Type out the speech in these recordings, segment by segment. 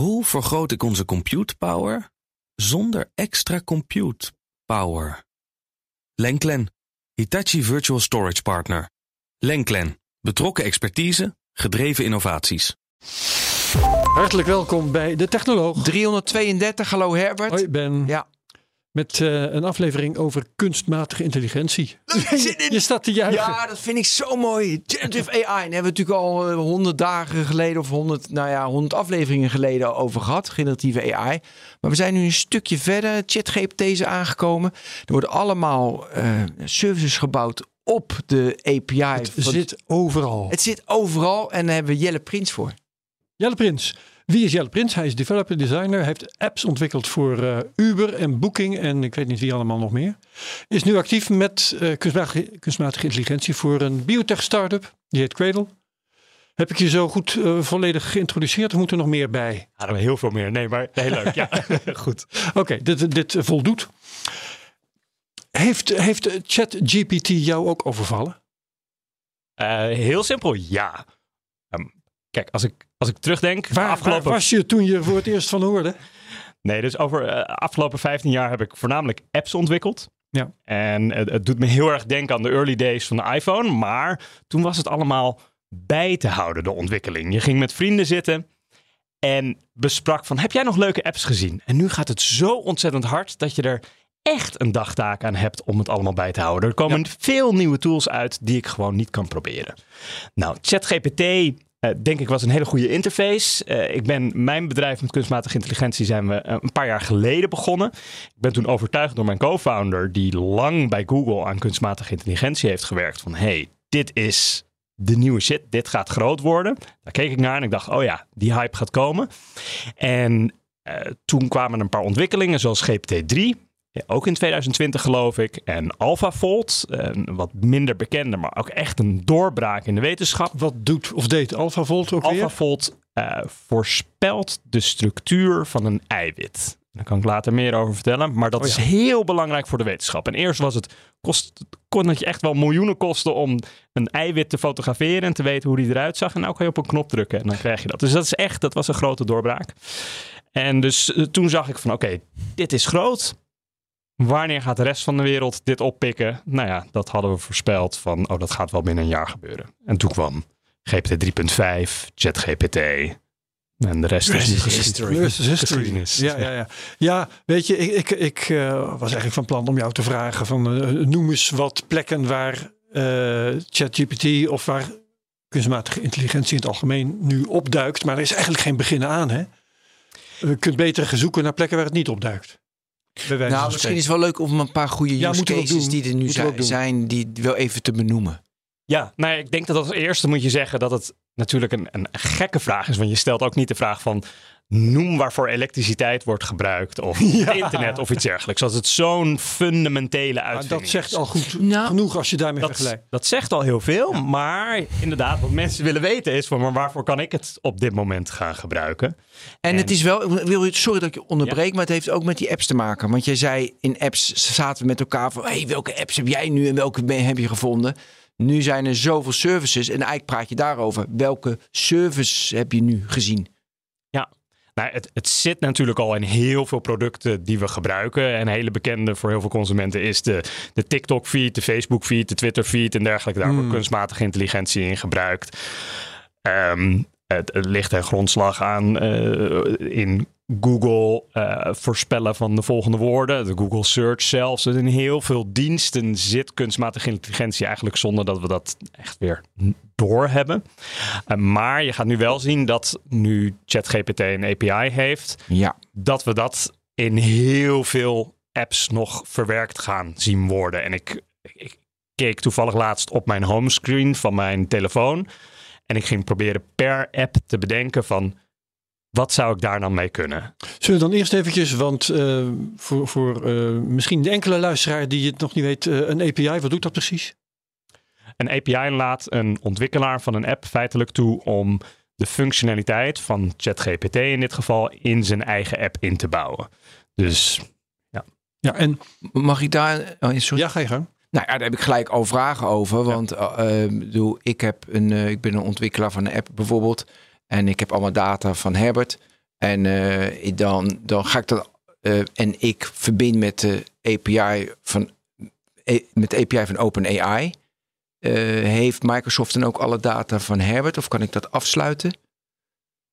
Hoe vergroot ik onze compute power zonder extra compute power? Lenklen, Hitachi Virtual Storage Partner. Lenklen, betrokken expertise, gedreven innovaties. Hartelijk welkom bij De Technoloog. 332, hallo Herbert. Hoi Ben. Ja. Met eh, een aflevering over kunstmatige intelligentie. Je staat te juichen. Ja, dat vind ik zo mooi. Generative AI. Daar hebben we natuurlijk al honderd dagen geleden of honderd, nou ja, honderd afleveringen geleden over gehad. Generatieve AI. Maar we zijn nu een stukje verder. ChatGPT is aangekomen. Er worden allemaal uh, services gebouwd op de API. Het zit overal. Het zit overal en daar hebben we Jelle Prins voor. Jelle Prins. Wie is Jelle Prins? Hij is developer designer. Heeft apps ontwikkeld voor uh, Uber en Booking en ik weet niet wie allemaal nog meer. Is nu actief met uh, kunstmatige, kunstmatige, intelligentie voor een biotech startup. Die heet Cradle. Heb ik je zo goed uh, volledig geïntroduceerd of moet er nog meer bij? Ja, er heel veel meer. Nee, maar heel leuk. ja, goed. Oké, okay, dit, dit voldoet. Heeft, heeft ChatGPT jou ook overvallen? heel simpel, ja. Kijk, als ik als ik terugdenk. Waar, afgelopen... waar was je toen je voor het eerst van hoorde? Nee, dus over uh, afgelopen 15 jaar heb ik voornamelijk apps ontwikkeld. Ja. En het, het, doet me heel erg denken aan de early days van de iPhone. Maar toen was het allemaal bij te houden, de ontwikkeling. Je ging met vrienden zitten en besprak van, heb jij nog leuke apps gezien? En nu gaat het zo ontzettend hard dat je er echt een dagtaak aan hebt om het allemaal bij te houden. Er komen ja. veel nieuwe tools uit die ik gewoon niet kan proberen. Nou, ChatGPT uh, denk ik was een hele goede interface. Uh, ik ben mijn bedrijf met kunstmatige intelligentie zijn we uh, een paar jaar geleden begonnen. Ik ben toen overtuigd door mijn co-founder die lang bij Google aan kunstmatige intelligentie heeft gewerkt van hey, dit is de nieuwe shit, dit gaat groot worden. Daar keek ik naar en ik dacht, oh ja, die hype gaat komen. En toen kwamen een paar ontwikkelingen zoals GPT-3. Ja, ook in 2020 geloof ik. En AlphaFold, een wat minder bekende, maar ook echt een doorbraak in de wetenschap. Wat doet of deed AlphaFold ook AlphaFold uh, voorspelt de structuur van een eiwit. Daar kan ik later meer over vertellen. Maar dat oh ja. is heel belangrijk voor de wetenschap. En eerst was het, kost, kon het je echt wel miljoenen kosten om een eiwit te fotograferen en te weten hoe die eruit zag. En nou kan je op een knop drukken en dan krijg je dat. Dus dat is echt, dat was een grote doorbraak. En dus uh, toen zag ik van oké, okay, dit is groot. Wanneer gaat de rest van de wereld dit oppikken? Nou ja, dat hadden we voorspeld van, oh, dat gaat wel binnen een jaar gebeuren. En toen kwam GPT 3.5, ChatGPT. En de rest is history. history. Ja, ja, ja. ja, weet je, ik, ik, ik uh, was eigenlijk van plan om jou te vragen van uh, noem eens wat plekken waar uh, ChatGPT of waar kunstmatige intelligentie in het algemeen nu opduikt. Maar er is eigenlijk geen begin aan, hè? Je kunt beter zoeken naar plekken waar het niet opduikt. Nou, misschien is het wel leuk om een paar goede ja, use cases die er nu zijn, zijn, die wel even te benoemen. Ja, nou, ik denk dat als eerste moet je zeggen dat het natuurlijk een, een gekke vraag is. Want je stelt ook niet de vraag van noem waarvoor elektriciteit wordt gebruikt of ja. internet of iets dergelijks. Als het zo'n fundamentele uitvinding Dat zegt is. al goed nou, genoeg als je daarmee dat, vergelijkt. Dat zegt al heel veel, ja. maar inderdaad wat mensen willen weten is van maar waarvoor kan ik het op dit moment gaan gebruiken? En, en het is wel, wil, sorry dat ik je onderbreek, ja. maar het heeft ook met die apps te maken. Want jij zei in apps zaten we met elkaar van hey, welke apps heb jij nu en welke heb je gevonden? Nu zijn er zoveel services en eigenlijk praat je daarover. Welke service heb je nu gezien? Nou, het, het, zit natuurlijk al in heel veel producten die we gebruiken. En hele bekende voor heel veel consumenten is de, de TikTok-feed, de Facebook-feed, de Twitter-feed en dergelijke. Daar wordt mm. kunstmatige intelligentie in gebruikt. Um, het, het, ligt een grondslag aan uh, in Google uh, voorspellen van de volgende woorden. De Google Search zelfs. Dus in heel veel diensten zit kunstmatige intelligentie eigenlijk zonder dat we dat echt weer doorhebben. Uh, maar je gaat nu wel zien dat nu ChatGPT een API heeft, ja. dat we dat in heel veel apps nog verwerkt gaan zien worden. En ik, ik keek toevallig laatst op mijn homescreen van mijn telefoon. En ik ging proberen per app te bedenken van wat zou ik daar dan mee kunnen? Zullen we dan eerst eventjes, want uh, voor, voor uh, misschien de enkele luisteraar die het nog niet weet, uh, een API, wat doet dat precies? Een API laat een ontwikkelaar van een app feitelijk toe om de functionaliteit van ChatGPT in dit geval in zijn eigen app in te bouwen. Dus ja. Ja, en mag ik daar. Oh, sorry. Ja, ga je gang. Nou ja, daar heb ik gelijk al vragen over. Want ja. uh, ik, heb een, ik ben een ontwikkelaar van een app bijvoorbeeld. En ik heb allemaal data van Herbert. En uh, dan, dan ga ik dat. Uh, en ik verbind met de API van, met de API van OpenAI. Uh, heeft Microsoft dan ook alle data van Herbert? Of kan ik dat afsluiten?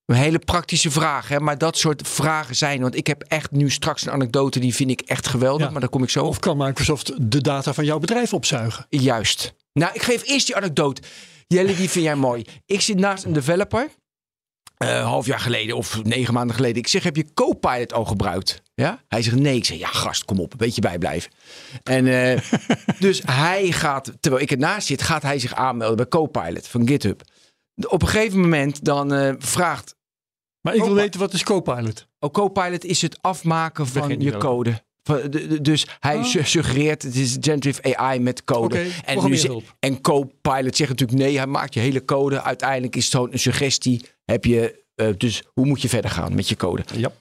Een hele praktische vraag, hè? maar dat soort vragen zijn. Want ik heb echt nu straks een anekdote, die vind ik echt geweldig, ja. maar daar kom ik zo Of kan Microsoft de data van jouw bedrijf opzuigen? Juist. Nou, ik geef eerst die anekdote. Jelle, die vind jij mooi. Ik zit naast een developer. Uh, half jaar geleden of negen maanden geleden. Ik zeg, heb je Copilot al gebruikt? Ja? Hij zegt nee. Ik zeg, ja gast, kom op, een beetje bijblijven. En uh, dus hij gaat, terwijl ik ernaast zit, gaat hij zich aanmelden bij Copilot van GitHub. Op een gegeven moment dan uh, vraagt... Maar ik wil weten, wat is Copilot? Oh, Copilot is het afmaken van je code. Dus hij oh. suggereert, het is generative AI met code. Okay, en, nu, en Copilot zegt natuurlijk nee, hij maakt je hele code. Uiteindelijk is het gewoon een suggestie. Heb je, uh, dus hoe moet je verder gaan met je code? Ja.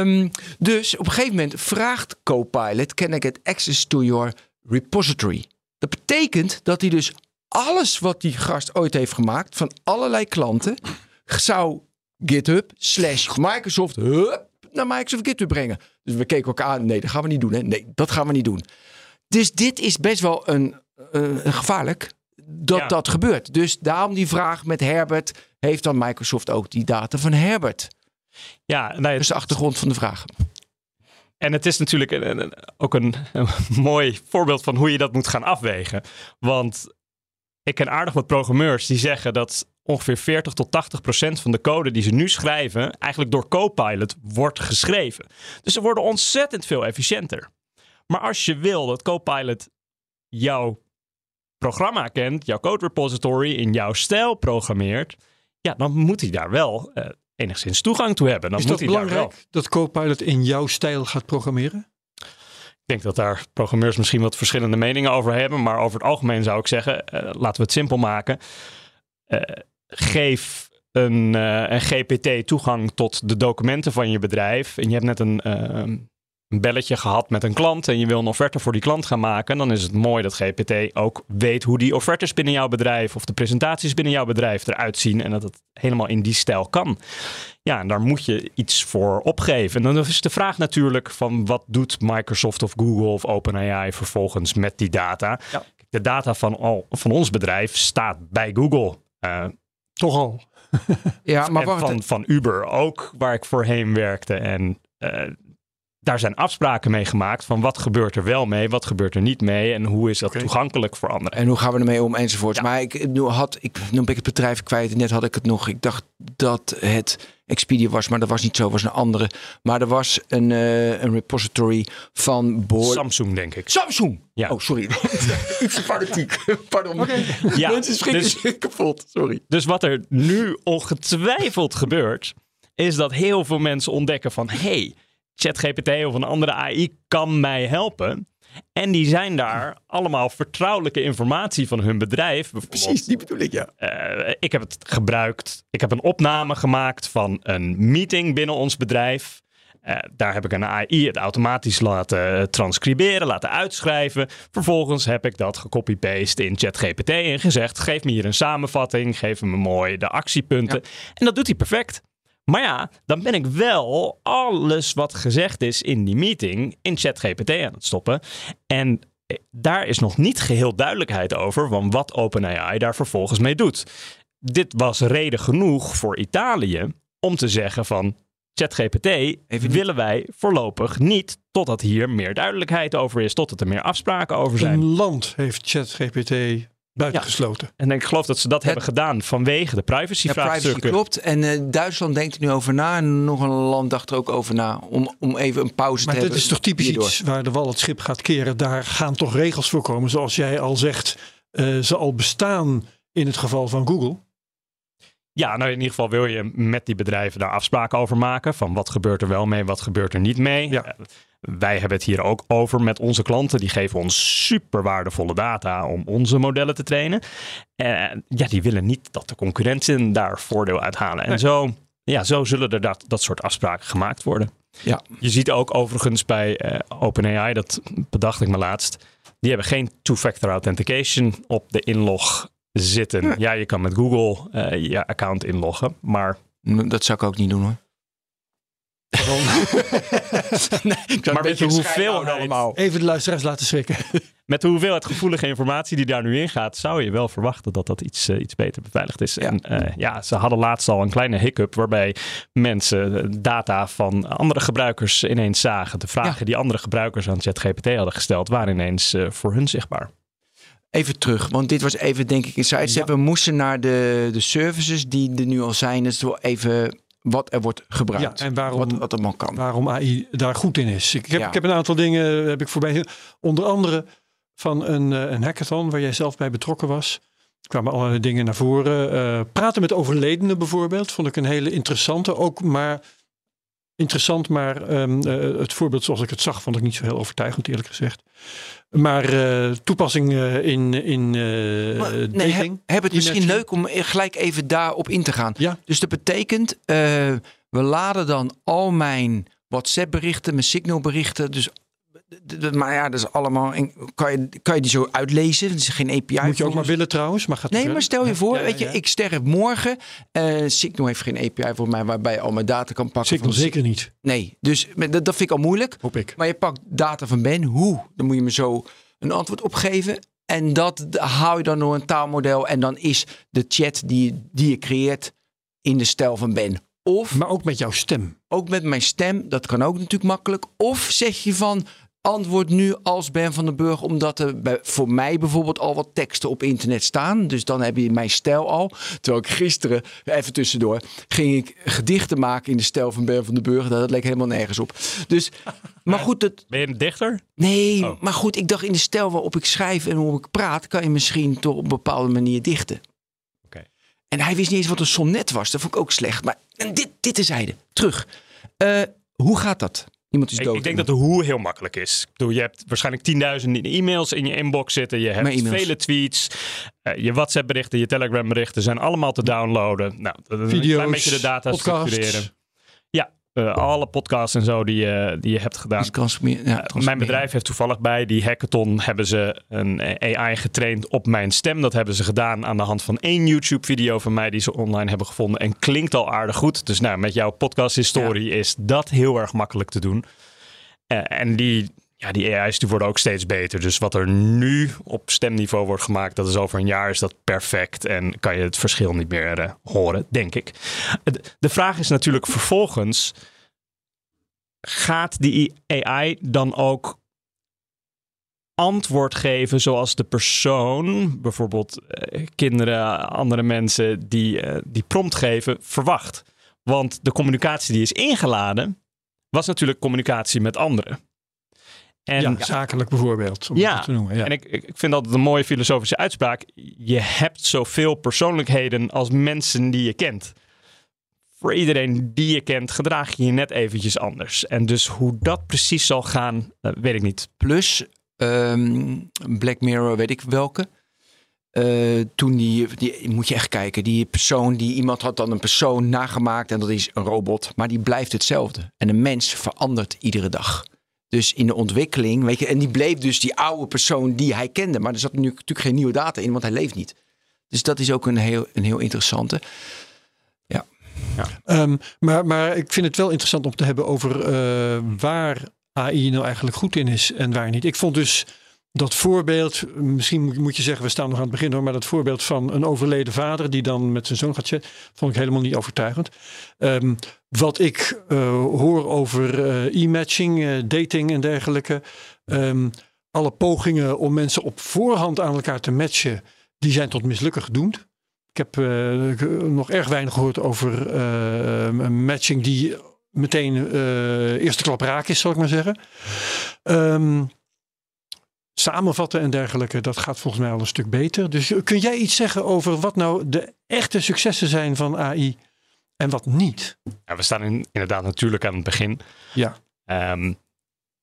Um, dus op een gegeven moment vraagt Copilot, can I get access to your repository? Dat betekent dat hij dus alles wat die gast ooit heeft gemaakt van allerlei klanten zou GitHub slash Microsoft hup, naar Microsoft GitHub brengen. Dus we keken elkaar aan. Nee, dat gaan we niet doen. Hè? Nee, dat gaan we niet doen. Dus dit is best wel een, uh, gevaarlijk dat ja. dat gebeurt. Dus daarom die vraag met Herbert. Heeft dan Microsoft ook die data van Herbert? Ja, nou, is de achtergrond van de vraag. En het is natuurlijk een, een, ook een, een, mooi voorbeeld van hoe je dat moet gaan afwegen. Want ik ken aardig wat programmeurs die zeggen dat ongeveer 40 tot 80 procent van de code die ze nu schrijven, eigenlijk door Copilot wordt geschreven. Dus ze worden ontzettend veel efficiënter. Maar als je wil dat Copilot jouw programma kent, jouw code repository in jouw stijl programmeert, ja, dan moet hij daar wel uh, enigszins toegang toe hebben. Dan Is moet dat hij belangrijk daar wel. dat Copilot in jouw stijl gaat programmeren? Ik denk dat daar programmeurs misschien wat verschillende meningen over hebben. Maar over het algemeen zou ik zeggen, uh, laten we het simpel maken. Uh, geef een, uh, een, GPT toegang tot de documenten van je bedrijf. En je hebt net een, een belletje gehad met een klant en je wil een offerte voor die klant gaan maken, dan is het mooi dat GPT ook weet hoe die offertes binnen jouw bedrijf of de presentaties binnen jouw bedrijf eruit zien en dat het helemaal in die stijl kan. Ja, en daar moet je iets voor opgeven. En dan is de vraag natuurlijk van wat doet Microsoft of Google of OpenAI vervolgens met die data? Ja. De data van, al, van ons bedrijf staat bij Google. Uh, Toch al. ja, maar en van, van Uber ook, waar ik voorheen werkte. En uh, daar zijn afspraken mee gemaakt van wat gebeurt er wel mee, wat gebeurt er niet mee en hoe is dat okay. toegankelijk voor anderen. En hoe gaan we ermee om enzovoort. Ja. Maar ik nu had ik noem ik het bedrijf kwijt. Net had ik het nog. Ik dacht dat het Expedia was, maar dat was niet zo. Was een andere. Maar er was een, uh, een repository van boord. Samsung denk ik. Samsung. Ja. Oh sorry. Iets fanatiek. Pardon. Okay. Ja, Mensen schrikken dus, zich kapot. Sorry. Dus wat er nu ongetwijfeld gebeurt, is dat heel veel mensen ontdekken van hey ChatGPT of een andere AI kan mij helpen. En die zijn daar allemaal vertrouwelijke informatie van hun bedrijf. Precies, die bedoel ik, ja. Uh, ik heb het gebruikt. Ik heb een opname gemaakt van een meeting binnen ons bedrijf. Uh, daar heb ik een AI het automatisch laten transcriberen, laten uitschrijven. Vervolgens heb ik dat gecopy-paste in ChatGPT en gezegd: geef me hier een samenvatting, geef me mooi de actiepunten. Ja. En dat doet hij perfect. Maar ja, dan ben ik wel alles wat gezegd is in die meeting in ChatGPT aan het stoppen. En daar is nog niet geheel duidelijkheid over van wat OpenAI daar vervolgens mee doet. Dit was reden genoeg voor Italië om te zeggen van ChatGPT willen wij voorlopig niet totdat hier meer duidelijkheid over is, totdat er meer afspraken over zijn. Een land heeft ChatGPT buitengesloten. Ja. En ik geloof dat ze dat het, hebben gedaan vanwege de privacyvraagstukken. Ja, privacy klopt. En uh, Duitsland denkt er nu over na. En nog een land dacht er ook over na. Om, om even een pauze maar te hebben. Maar dit is toch typisch hierdoor. iets waar de wal het schip gaat keren. Daar gaan toch regels voor komen. Zoals jij al zegt, uh, ze al bestaan in het geval van Google. Ja, nou in ieder geval wil je met die bedrijven daar afspraken over maken. Van wat gebeurt er wel mee, wat gebeurt er niet mee. Ja. Uh, wij hebben het hier ook over met onze klanten. Die geven ons super waardevolle data om onze modellen te trainen. En ja, die willen niet dat de concurrenten daar voordeel uithalen. En Nee. zo, ja, zo zullen er dat, dat soort afspraken gemaakt worden. Ja. Je ziet ook overigens bij eh, OpenAI, dat bedacht ik me laatst. Die hebben geen two-factor authentication op de inlog zitten. Ja, Ja. je kan met Google eh, je account inloggen, maar Dat zou ik ook niet doen hoor. nee, maar weet je hoeveel allemaal? Even de luisteraars laten schrikken. Met de hoeveelheid gevoelige informatie die daar nu in gaat, zou je wel verwachten dat dat iets, uh, iets beter beveiligd is. Ja. En uh, ja, ze hadden laatst al een kleine hiccup waarbij mensen data van andere gebruikers ineens zagen. De vragen Ja. die andere gebruikers aan ChatGPT hadden gesteld, waren ineens uh, voor hun zichtbaar. Even terug, want dit was even denk ik een sidestep. Ja. We moesten naar de, de services die er nu al zijn. Dus wel even wat er wordt gebruikt. Ja, en waarom- Wat, wat allemaal kan. waarom AI daar goed in is. Ik heb, Ja. ik heb een aantal dingen heb ik voorbij. Onder andere van een, eh, een hackathon waar jij zelf bij betrokken was. Er kwamen allerlei dingen naar voren. Eh, praten met overledenen bijvoorbeeld vond ik een hele interessante. Ook maar interessant, maar ehm, eh, het voorbeeld zoals ik het zag vond ik niet zo heel overtuigend eerlijk gezegd. Maar eh, toepassing eh, in, in Maar, dating. nee, heb, heb het misschien leuk om gelijk even daarop in te gaan. Ja. Dus dat betekent, we laden dan al mijn WhatsApp berichten, mijn Signal berichten. Dus, maar ja, dat is allemaal. Kan je, kan je die zo uitlezen? Het is geen API. Moet je ook maar willen trouwens. Maar gaat Nee, maar stel je voor, Ja, ja, weet je, ik sterf morgen. eh Signal heeft geen API voor mij waarbij je al mijn data kan pakken. Signal van zeker niet, Nee, dus dat, dat vind ik al moeilijk. hoop ik. Maar je pakt data van Ben, hoe? Dan moet je me zo een antwoord op geven. En dat hou je dan door een taalmodel. En dan is de chat die, die je creëert in de stijl van Ben. Of Maar ook met jouw stem. ook met mijn stem, dat kan ook natuurlijk makkelijk. Of zeg je van antwoord nu als Ben van den Burg, omdat er bij, voor mij bijvoorbeeld al wat teksten op internet staan. Dus dan heb je mijn stijl al. Terwijl ik gisteren, even tussendoor, ging ik gedichten maken in de stijl van Ben van den Burg. Dat leek helemaal nergens op. Dus, maar goed, dat, Ben je een dichter? Nee, Oh. maar goed, ik dacht in de stijl waarop ik schrijf en waarop ik praat, kan je misschien toch op een bepaalde manier dichten. Oké. En hij wist niet eens wat een sonnet was. Dat vond ik ook slecht. Maar en dit, dit terzijde. Terug. Eh, hoe gaat dat? Iemand is Ik, dood. ik denk dat de hoe heel makkelijk is. Ik bedoel, je hebt waarschijnlijk tienduizenden e-mails in je inbox zitten. Je hebt vele tweets. eh, je WhatsApp berichten, je Telegram berichten zijn allemaal te downloaden. Nou, dat- een Video's, klein beetje de data structureren. Eh, alle podcasts en zo die, je die je hebt gedaan. Ja, Uh, mijn bedrijf heeft toevallig bij die hackathon hebben ze een AI getraind op mijn stem. Dat hebben ze gedaan aan de hand van één YouTube-video van mij die ze online hebben gevonden. En klinkt al aardig goed. Dus nou, met jouw podcast-historie is dat heel erg makkelijk te doen. Eh, en die, ja, die AI's die worden ook steeds beter. Dus wat er nu op stemniveau wordt gemaakt, dat is over een jaar is dat perfect. En kan je het verschil niet meer eh, horen, denk ik. De vraag is natuurlijk vervolgens gaat die AI dan ook antwoord geven zoals de persoon, bijvoorbeeld eh, kinderen, andere mensen die eh, die prompt geven, verwacht? Want de communicatie die is ingeladen, was natuurlijk communicatie met anderen. En, ja, zakelijk bijvoorbeeld. Om Ja, het te noemen. Ja. en ik, ik ik vind dat een mooie filosofische uitspraak. Je hebt zoveel persoonlijkheden als mensen die je kent. Voor iedereen die je kent, gedraag je je net eventjes anders. En dus hoe dat precies zal gaan, eh, weet ik niet. Plus ehm, Black Mirror, weet ik welke. Eh, toen die, die, moet je echt kijken, die persoon, die iemand had dan een persoon nagemaakt en dat is een robot, maar die blijft hetzelfde. En een mens verandert iedere dag. Dus in de ontwikkeling, weet je, en die bleef dus die oude persoon die hij kende, maar er zat nu natuurlijk geen nieuwe data in, want hij leeft niet. Dus dat is ook een heel, een heel interessante. Ehm, maar, maar ik vind het wel interessant om te hebben over eh, waar AI nou eigenlijk goed in is en waar niet. Ik vond dus dat voorbeeld, misschien moet- je zeggen, we staan nog aan het begin hoor, maar dat voorbeeld van een overleden vader die dan met zijn zoon gaat chatten, vond ik helemaal niet overtuigend. Ehm, wat ik eh, hoor over eh, e-matching, eh, dating en dergelijke, ehm, alle pogingen om mensen op voorhand aan elkaar te matchen, die zijn tot mislukken gedoemd. Ik heb nog erg weinig gehoord over een matching die meteen eerste klap raak is, zal ik maar zeggen. Ehm, samenvatten en dergelijke, dat gaat volgens mij al een stuk beter. Dus kun jij iets zeggen over wat nou de echte successen zijn van AI en wat niet? Ja, we staan in- inderdaad natuurlijk aan het begin. Ja. Ehm,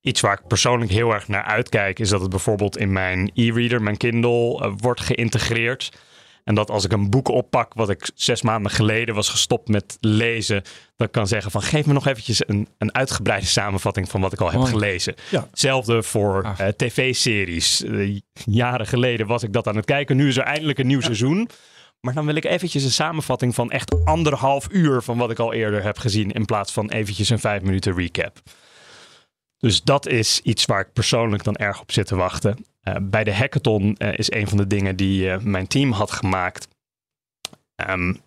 iets waar ik persoonlijk heel erg naar uitkijk, is dat het bijvoorbeeld in mijn e-reader, mijn Kindle, eh, wordt geïntegreerd. En dat als ik een boek oppak, wat ik zes maanden geleden was gestopt met lezen, dat ik kan zeggen van geef me nog eventjes een, een uitgebreide samenvatting van wat ik al heb gelezen. Ja. Hetzelfde voor Gaaf. eh, tv-series. Eh, jaren geleden was ik dat aan het kijken. Nu is er eindelijk een nieuw seizoen. Maar dan wil ik eventjes een samenvatting van echt anderhalf uur van wat ik al eerder heb gezien. In plaats van eventjes een vijf minuten recap. Dus dat is iets waar ik persoonlijk dan erg op zit te wachten. Uh, bij de hackathon uh, is een van de dingen die uh, mijn team had gemaakt. Um,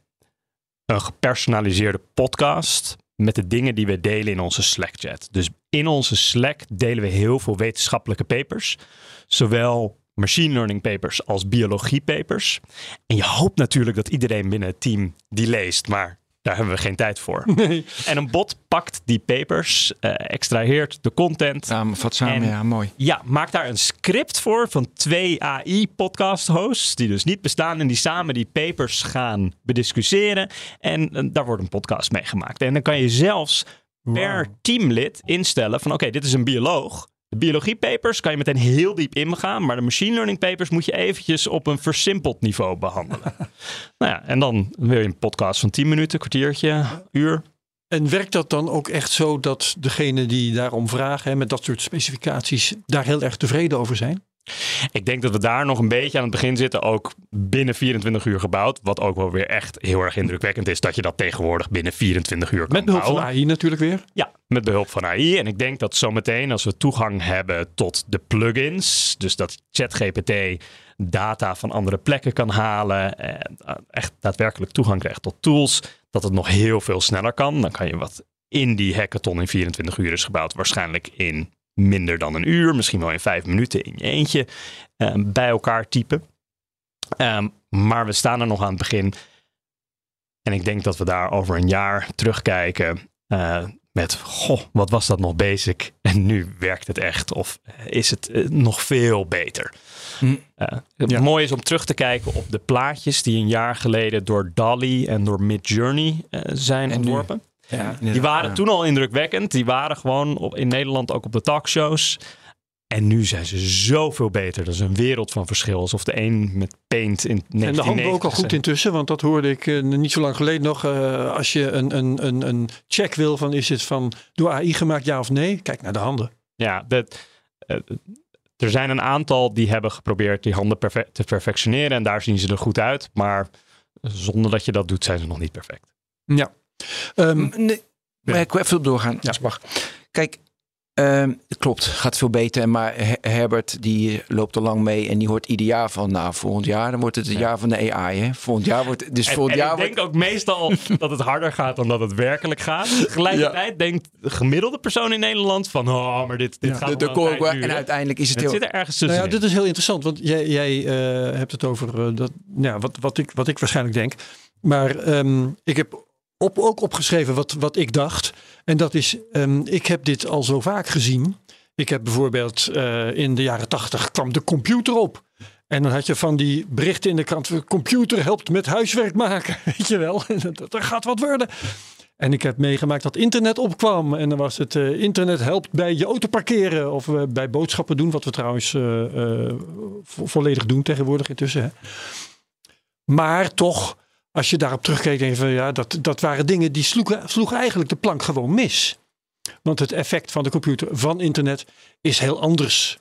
een gepersonaliseerde podcast met de dingen die we delen in onze Slack chat. Dus in onze Slack delen we heel veel wetenschappelijke papers. Zowel machine learning papers als biologie papers. En je hoopt natuurlijk dat iedereen binnen het team die leest, maar daar hebben we geen tijd voor. Nee. En een bot pakt die papers, uh, extraheert de content. Samenvat samen, En- ja, mooi. Ja, maakt daar een script voor van twee AI-podcast hosts, die dus niet bestaan en die samen die papers gaan bediscussiëren. En eh, daar wordt een podcast mee gemaakt. En dan kan je zelfs per teamlid instellen van oké, dit is een bioloog. De biologiepapers kan je meteen heel diep ingaan, maar de machine learning papers moet je eventjes op een versimpeld niveau behandelen. nou ja, en dan wil je een podcast van 10 minuten, kwartiertje, uur. En werkt dat dan ook echt zo dat degene die daarom vragen, hè, met dat soort specificaties, daar heel erg tevreden over zijn? Ik denk dat we daar nog een beetje aan het begin zitten, ook binnen 24 uur gebouwd. Wat ook wel weer echt heel erg indrukwekkend is, dat je dat tegenwoordig binnen 24 uur kan Met behulp van. AI natuurlijk weer. Ja, met behulp van AI. En ik denk dat zometeen als we toegang hebben tot de plugins, dus dat ChatGPT data van andere plekken kan halen, en eh, echt daadwerkelijk toegang krijgt tot tools, dat het nog heel veel sneller kan. Dan kan je wat in die hackathon in 24 uur is gebouwd, waarschijnlijk in minder dan een uur, misschien wel in vijf minuten in je eentje eh, bij elkaar typen. Ehm, maar we staan er nog aan het begin. En ik denk dat we daar over een jaar terugkijken eh, met, goh, wat was dat nog basic? En nu werkt het echt. Of is het eh, nog veel beter? Hm. Eh, het Ja. mooie is om terug te kijken op de plaatjes die een jaar geleden door DALI en door Midjourney eh, zijn En ontworpen. Ja, Die waren toen al indrukwekkend. Die waren gewoon op, in Nederland ook op de talkshows. En nu zijn ze zoveel beter. Dat is een wereld van verschil. Alsof de een met paint in En de handen 1990 ook al goed intussen, want dat hoorde ik eh, niet zo lang geleden nog. eh, als je een, een, een, een check wil van is het van door AI gemaakt ja of nee, kijk naar de handen. Ja, dat, eh, er zijn een aantal die hebben geprobeerd die handen perfe- te perfectioneren. En daar zien ze er goed uit. Maar zonder dat je dat doet, zijn ze nog niet perfect. Ja. Ehm, M- Nee, maar ik wil even op doorgaan, mag. Kijk, ehm, het klopt, gaat veel beter. Maar Her- Herbert die loopt al lang mee en die hoort ieder jaar van, nou, volgend jaar dan wordt het het Ja. jaar van de AI. Hè? Volgend jaar wordt, dus En, volgend en jaar ik wordt, denk ook meestal dat het harder gaat dan dat het werkelijk gaat. Tegelijkertijd denkt de gemiddelde persoon in Nederland van... Oh, maar dit, dit Ja. gaat de, nog de en uiteindelijk is het, Het heel... zit er ergens nou tussenin. ja, dit is heel interessant, want jij, jij eh, hebt het over eh, dat, ja, wat, wat, ik, wat ik waarschijnlijk denk. Maar ehm, ik heb op, ook opgeschreven wat, wat ik dacht. En dat is, ehm, ik heb dit al zo vaak gezien. Ik heb bijvoorbeeld eh, in de jaren tachtig kwam de computer op. En dan had je van die berichten in de krant. Computer helpt met huiswerk maken. Weet je wel. Er gaat wat worden. En ik heb meegemaakt dat internet opkwam. En dan was het eh, internet helpt bij je auto parkeren. Of eh, bij boodschappen doen. Wat we trouwens vo- volledig doen tegenwoordig intussen. Hè. Maar toch, als je daarop terugkeek, denk je van ja, dat, dat waren dingen die sloegen, sloegen eigenlijk de plank gewoon mis. Want het effect van de computer, van internet, is heel anders.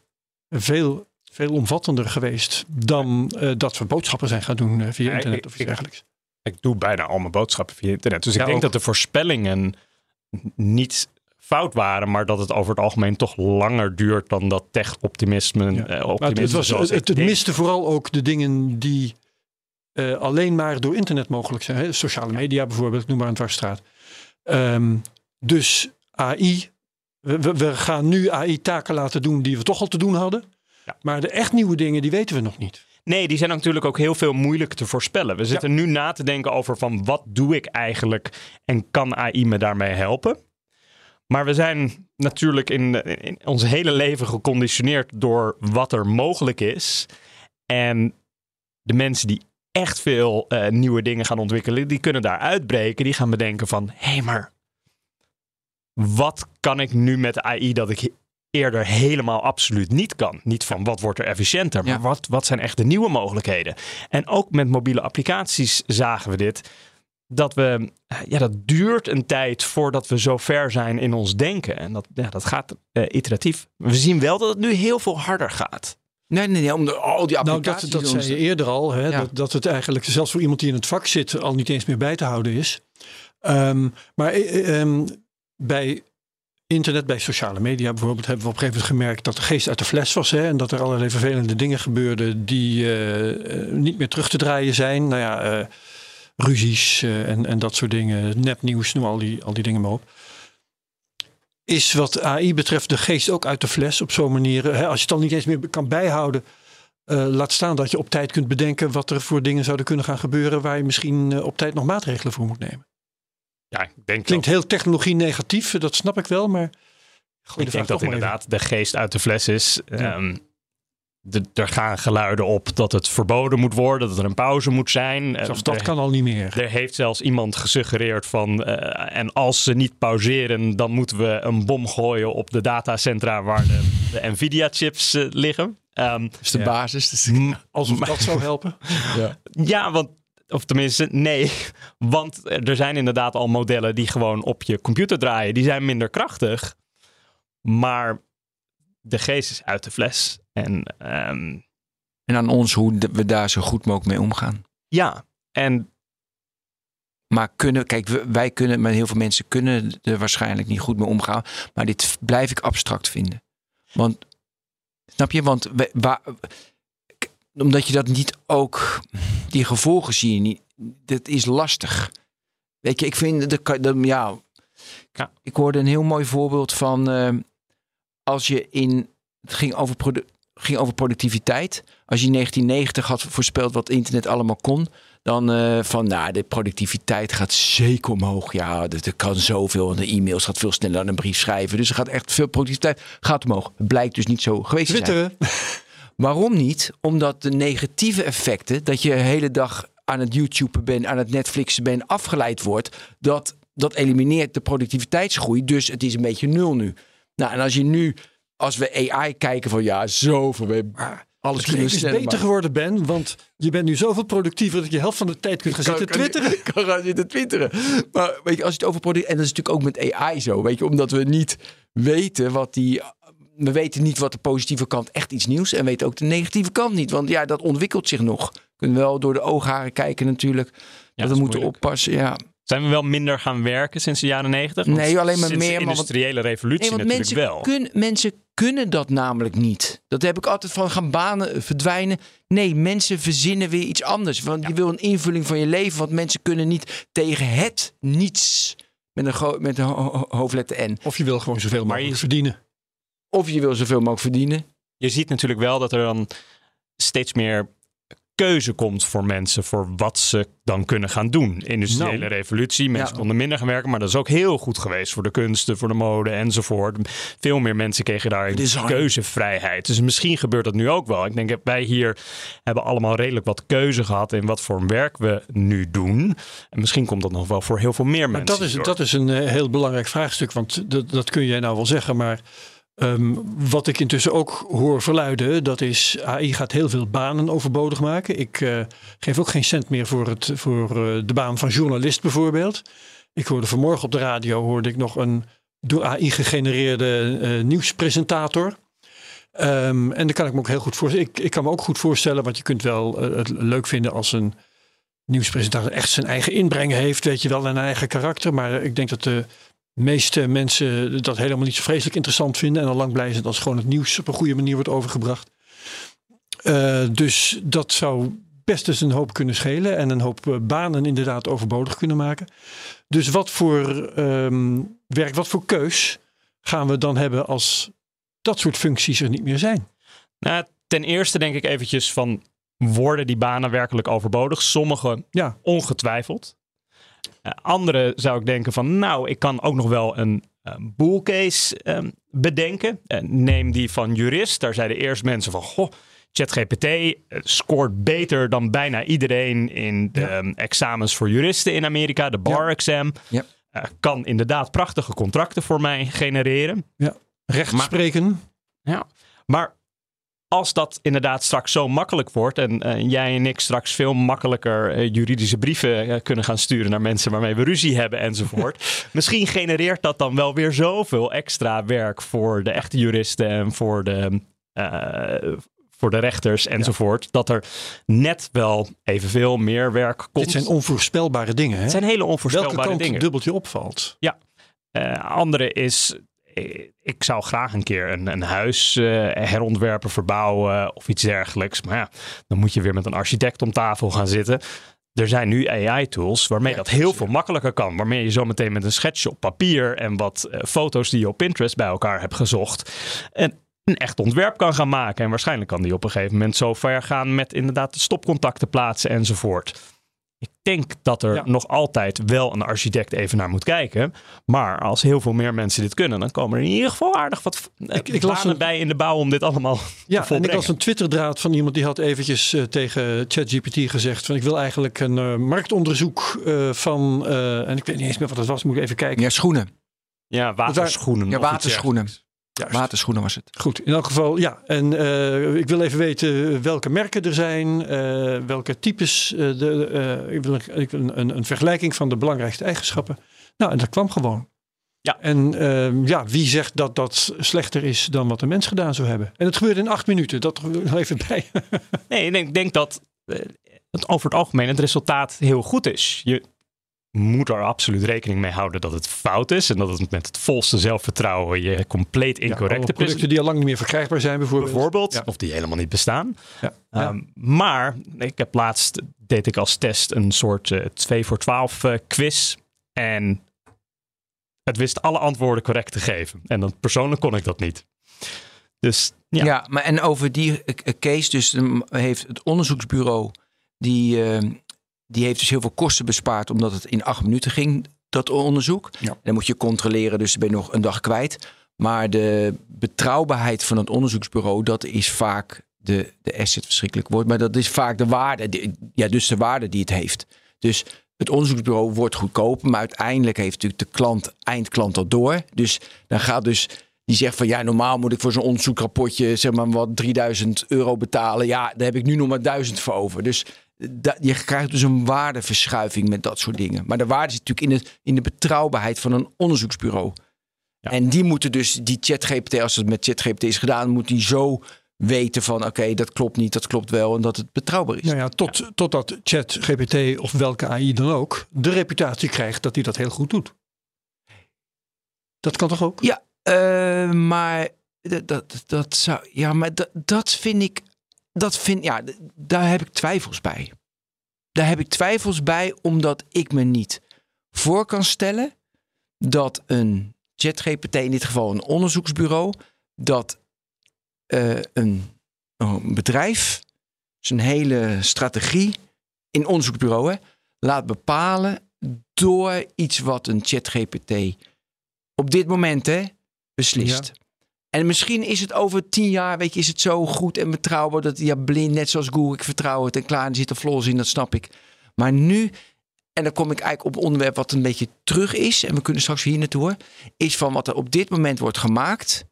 Veel, veel omvattender geweest dan eh, dat we boodschappen zijn gaan doen eh, via Ja, internet ik- of iets ik- dergelijks. Ik doe bijna al mijn boodschappen via internet. Dus ik Ja, denk ook. dat de voorspellingen niet fout waren, maar dat het over het algemeen toch langer duurt dan dat tech-optimisme. Ja. eh, het, was, miste vooral ook de dingen die eh, alleen maar door internet mogelijk zijn. Hè? Sociale media bijvoorbeeld, ik noem maar een dwarsstraat. Ehm, dus AI, we, gaan nu AI-taken laten doen die we toch al te doen hadden. Ja. Maar de echt nieuwe dingen, die weten we nog niet. Nee, die zijn natuurlijk ook heel veel moeilijk te voorspellen. We zitten nu na te denken over van wat doe ik eigenlijk en kan AI me daarmee helpen? Maar we zijn natuurlijk in, in ons hele leven geconditioneerd door wat er mogelijk is. En de mensen die echt veel eh, nieuwe dingen gaan ontwikkelen, die kunnen daar uitbreken. Die gaan bedenken van, hé, hey, maar wat kan ik nu met AI dat ik eerder helemaal absoluut niet kan? Niet van wat wordt er efficiënter, maar Ja. wat, wat zijn echt de nieuwe mogelijkheden? En ook met mobiele applicaties zagen we dit. Dat we, eh, ja, dat duurt een tijd voordat we zo ver zijn in ons denken. En dat, ja, dat gaat eh, iteratief. We zien wel dat het nu heel veel harder gaat. Nee, nee, nee, om de, al die Nou, applicaties. dat, dat doen zei je ze- eerder al. Hè, Ja. dat, dat het eigenlijk zelfs voor iemand die in het vak zit al niet eens meer bij te houden is. Ehm, maar eh, ehm, bij internet, bij sociale media bijvoorbeeld, hebben we op een gegeven moment gemerkt dat de geest uit de fles was. Hè, en dat er allerlei vervelende dingen gebeurden die eh, eh, niet meer terug te draaien zijn. Nou ja, eh, ruzies eh, en, en dat soort dingen. Nepnieuws, noem al die, al die dingen maar op. Is wat AI betreft de geest ook uit de fles op zo'n manier. Hè, als je het al niet eens meer kan bijhouden. eh, laat staan dat je op tijd kunt bedenken wat er voor dingen zouden kunnen gaan gebeuren. waar je misschien eh, op tijd nog maatregelen voor moet nemen. Ja, ik denk Klinkt dat, heel technologie negatief, dat snap ik wel. Maar ik de denk dat even. inderdaad de geest uit de fles is. Ja. Ehm, de, er gaan geluiden op dat het verboden moet worden, dat er een pauze moet zijn. Eh, Zelfs dat er- kan al niet meer. Er heeft zelfs iemand gesuggereerd van. eh, en als ze niet pauzeren, dan moeten we een bom gooien op de datacentra waar de, de Nvidia-chips eh, liggen. Ehm, Dat is de Ja. basis. Dus Alsof dat zou helpen. ja, want. Of tenminste, nee. Want er zijn inderdaad al modellen die gewoon op je computer draaien. Die zijn minder krachtig. Maar de geest is uit de fles. En ehm, En aan ons hoe we daar zo goed mogelijk mee omgaan. ja, en Maar kunnen, kijk, wij kunnen, maar heel veel mensen kunnen er waarschijnlijk niet goed mee omgaan. Maar dit blijf ik abstract vinden. Want, snap je? Want we- waar, omdat je dat niet ook, die gevolgen zie je niet. Dat is lastig. Weet je, ik vind, dat, kan- dat, ja, Ja. ik hoorde een heel mooi voorbeeld van eh, als je in, het ging over, produ- ging over productiviteit. Als je in 1990 had voorspeld wat internet allemaal kon, dan eh, van, nou, de productiviteit gaat zeker omhoog. Ja, dat, dat kan zoveel. En de e-mails gaat veel sneller dan een brief schrijven. Dus er gaat echt veel productiviteit gaat omhoog. Het blijkt dus niet zo geweest te zijn. Waarom niet? Omdat de negatieve effecten, dat je de hele dag aan het YouTuben bent, aan het Netflixen bent, afgeleid wordt, dat, dat elimineert de productiviteitsgroei. Dus het is een beetje nul nu. Nou, en als je nu, als we AI kijken van ja, zoveel, we alles Het kunnen we is beter geworden, Ben. Want je bent nu zoveel productiever dat je de helft van de tijd kunt gaan zitten twitteren. Ik kan gaan zitten twitteren. Maar weet je, als je het over product... En dat is natuurlijk ook met AI zo. Weet je, omdat we niet weten wat die... We weten niet wat de positieve kant echt iets nieuws. En weten ook de negatieve kant niet. Want ja, dat ontwikkelt zich nog. We kunnen wel door de oogharen kijken natuurlijk. Ja, dat dat we moeten moeilijk. oppassen. Ja. Zijn we wel minder gaan werken sinds de jaren negentig? Nee, alleen maar sinds meer, de maar wat- industriële revolutie Nee, natuurlijk mensen, wel. Kun, mensen kunnen dat namelijk niet. Dat heb ik altijd van gaan banen verdwijnen. Nee, mensen verzinnen weer iets anders. Want je wil een invulling van je leven. Want mensen kunnen niet tegen het niets. Met een, gro- met een ho- ho- hoofdletter N. Of je wil gewoon zoveel Maar mogelijk je- verdienen. Of je wil zoveel mogelijk verdienen. Je ziet natuurlijk wel dat er dan steeds meer keuze komt voor mensen voor wat ze dan kunnen gaan doen. Industriële Nou. revolutie, mensen Ja. konden minder gaan werken, maar dat is ook heel goed geweest voor de kunsten, voor de mode enzovoort. Veel meer mensen kregen daar Design. keuzevrijheid. Dus misschien gebeurt dat nu ook wel. Ik denk dat wij hier hebben allemaal redelijk wat keuze gehad in wat voor werk we nu doen. En misschien komt dat nog wel voor heel veel meer Maar mensen. dat is, door. dat is een eh, heel belangrijk vraagstuk. Want dat, dat kun jij nou wel zeggen. Maar ehm, wat ik intussen ook hoor verluiden. Dat is AI gaat heel veel banen overbodig maken. Ik eh, geef ook geen cent meer voor, het, voor eh, de baan van journalist bijvoorbeeld. Ik hoorde vanmorgen op de radio hoorde ik nog een door AI gegenereerde eh, nieuwspresentator. Ehm, en daar kan ik me ook heel goed voorstellen. Ik, ik kan me ook goed voorstellen, want je kunt wel het leuk vinden als een nieuwspresentator echt zijn eigen inbreng heeft, weet je wel, en een eigen karakter. Maar ik denk dat de meeste mensen dat helemaal niet zo vreselijk interessant vinden en al lang blij zijn als gewoon het nieuws op een goede manier wordt overgebracht. Eh, dus dat zou best eens een hoop kunnen schelen en een hoop eh, banen inderdaad overbodig kunnen maken. Dus wat voor ehm, werk, wat voor keus gaan we dan hebben als dat soort functies er niet meer zijn? Nou, ten eerste denk ik eventjes van, worden die banen werkelijk overbodig? Sommige Ja, ongetwijfeld. Eh, andere zou ik denken van, nou, ik kan ook nog wel een uh, bullcase ehm, bedenken. Eh, neem die van jurist. Daar zeiden eerst mensen van, goh, ChatGPT eh, scoort beter dan bijna iedereen in de Ja. ehm, examens voor juristen in Amerika, de bar Ja. exam. Ja. Eh, kan inderdaad prachtige contracten voor mij genereren. recht Maar- spreken. Ja. Maar als dat inderdaad straks zo makkelijk wordt en eh, jij en ik straks veel makkelijker eh, juridische brieven eh, kunnen gaan sturen naar mensen waarmee we ruzie hebben enzovoort. misschien genereert dat dan wel weer zoveel extra werk voor de echte juristen en voor de, voor de rechters enzovoort. Dat er net wel evenveel meer werk komt. Dit zijn onvoorspelbare dingen. Hè? Het zijn hele onvoorspelbare Welke kant dingen. dubbeltje opvalt. Ja. Andere is, ik zou graag een keer een, een huis eh, herontwerpen, verbouwen of iets dergelijks. Maar ja, dan moet je weer met een architect om tafel gaan zitten. Er zijn nu AI-tools waarmee Ja, dat heel veel makkelijker kan. Waarmee je zo meteen met een schetsje op papier en wat eh, foto's die je op Pinterest bij elkaar hebt gezocht. En een echt ontwerp kan gaan maken. En waarschijnlijk kan die op een gegeven moment zo ver gaan met inderdaad de stopcontacten plaatsen enzovoort. Ik denk dat er Ja. nog altijd wel een architect even naar moet kijken. Maar als heel veel meer mensen dit kunnen, dan komen er in ieder geval aardig wat eh, Ik- ik las banen een- bij in de bouw om dit allemaal Ja, te en ik was een Twitterdraad van iemand die had eventjes eh, tegen ChatGPT gezegd van ik wil eigenlijk een eh, marktonderzoek eh, van eh, en ik weet niet eens meer wat het was, moet ik even kijken. Ja, schoenen. Ja, waterschoenen. Ja, of iets waterschoenen. Juist. Waterschoenen was het. Goed, in elk geval ja. En eh, ik wil even weten welke merken er zijn, eh, welke types. eh, de, eh, ik wil, een- ik wil een, een vergelijking van de belangrijkste eigenschappen. Nou, en dat kwam gewoon. Ja. En eh, ja, wie zegt dat dat slechter is dan wat de mens gedaan zou hebben? En het gebeurde in acht minuten, dat er nog even bij. Nee, ik denk, denk dat het over het algemeen het resultaat heel goed is. Je moet er absoluut rekening mee houden dat het fout is. En dat het met het volste zelfvertrouwen je compleet Ja, incorrecte producten die al lang niet meer verkrijgbaar zijn bijvoorbeeld. bijvoorbeeld. Ja. Of die helemaal niet bestaan. Ja. Ehm, Maar ik heb laatst, deed ik als test een soort eh 2 voor 12 eh, quiz. En het wist alle antwoorden correct te geven. En dan persoonlijk kon ik dat niet. Dus ja, Ja, maar en over die eh, case, dus um, heeft het onderzoeksbureau, die, eh, die heeft dus heel veel kosten bespaard, omdat het in acht minuten ging, dat onderzoek. Ja. Dan moet je controleren, dus ben je nog een dag kwijt. Maar de betrouwbaarheid van het onderzoeksbureau, dat is vaak de, de asset, verschrikkelijk woord, maar dat is vaak de waarde, ja, dus de waarde die het heeft. Dus het onderzoeksbureau wordt goedkoper, maar uiteindelijk heeft natuurlijk de klant, eindklant dat door. Dus dan gaat dus die zegt van ja, normaal moet ik voor zo'n onderzoekrapportje zeg maar wat 3000 euro betalen. Ja, daar heb ik nu nog maar 1000 voor over. Dus je krijgt dus een waardeverschuiving met dat soort dingen. Maar de waarde zit natuurlijk in de, in de betrouwbaarheid van een onderzoeksbureau. Ja. En die moeten dus, die ChatGPT, als het met ChatGPT is gedaan, moet die zo weten van oké, dat klopt niet, dat klopt wel en dat het betrouwbaar is. Nou ja, tot, totdat ChatGPT of welke AI dan ook de reputatie krijgt dat hij dat heel goed doet. Dat kan toch ook? Ja, eh, maar dat, dat, dat zou. Ja, maar dat, dat vind ik. Dat vind, ja, daar heb ik twijfels bij. Daar heb ik twijfels bij, omdat ik me niet voor kan stellen dat een ChatGPT, in dit geval een onderzoeksbureau, dat eh, een, een bedrijf zijn hele strategie in onderzoeksbureau hè, laat bepalen door iets wat een ChatGPT op dit moment hè, beslist. En misschien is het over tien jaar, weet je, is het zo goed en betrouwbaar dat ja, blind, net zoals Google, ik vertrouw het en klaar, er zitten flaws in, dat snap ik. Maar nu, en dan kom ik eigenlijk op een onderwerp wat een beetje terug is, en we kunnen straks hier naartoe, hoor, is van wat er op dit moment wordt gemaakt,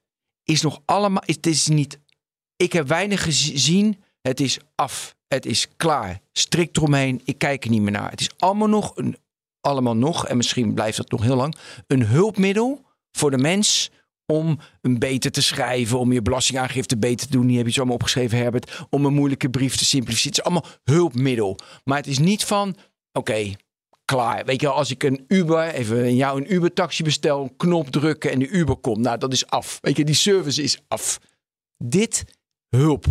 is nog allemaal, het is niet, ik heb weinig gezien, het is af, het is klaar, strikt eromheen, ik kijk er niet meer naar. Het is allemaal nog, een, allemaal nog, en misschien blijft dat nog heel lang, een hulpmiddel voor de mens om een beter te schrijven, om je belastingaangifte beter te doen. Die heb je zo allemaal opgeschreven, Herbert. Om een moeilijke brief te simplificeren. Het is allemaal hulpmiddel. Maar het is niet van, oké, klaar. Weet je als ik een Uber, even in jou een Uber-taxi bestel, een knop drukken en de Uber komt. Nou, dat is af. Weet je, die service is af. Dit, hulp.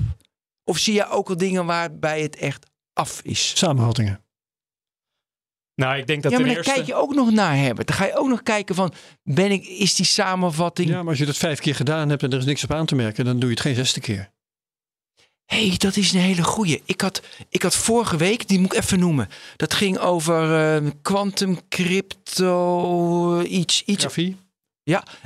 Of zie je ook al dingen waarbij het echt af is? Samenvattingen. Nou, ik denk dat ja, maar ten dan eerste... kijk je ook nog naar, Herbert. Dan ga je ook nog kijken van, ben ik, is die samenvatting... Ja, maar als je dat vijf keer gedaan hebt en er is niks op aan te merken, dan doe je het geen zesde keer. Hé, hey, dat is een hele goeie. Ik had, ik had vorige week, die moet ik even noemen. Dat ging over eh, quantum crypto, iets. iets Grafie.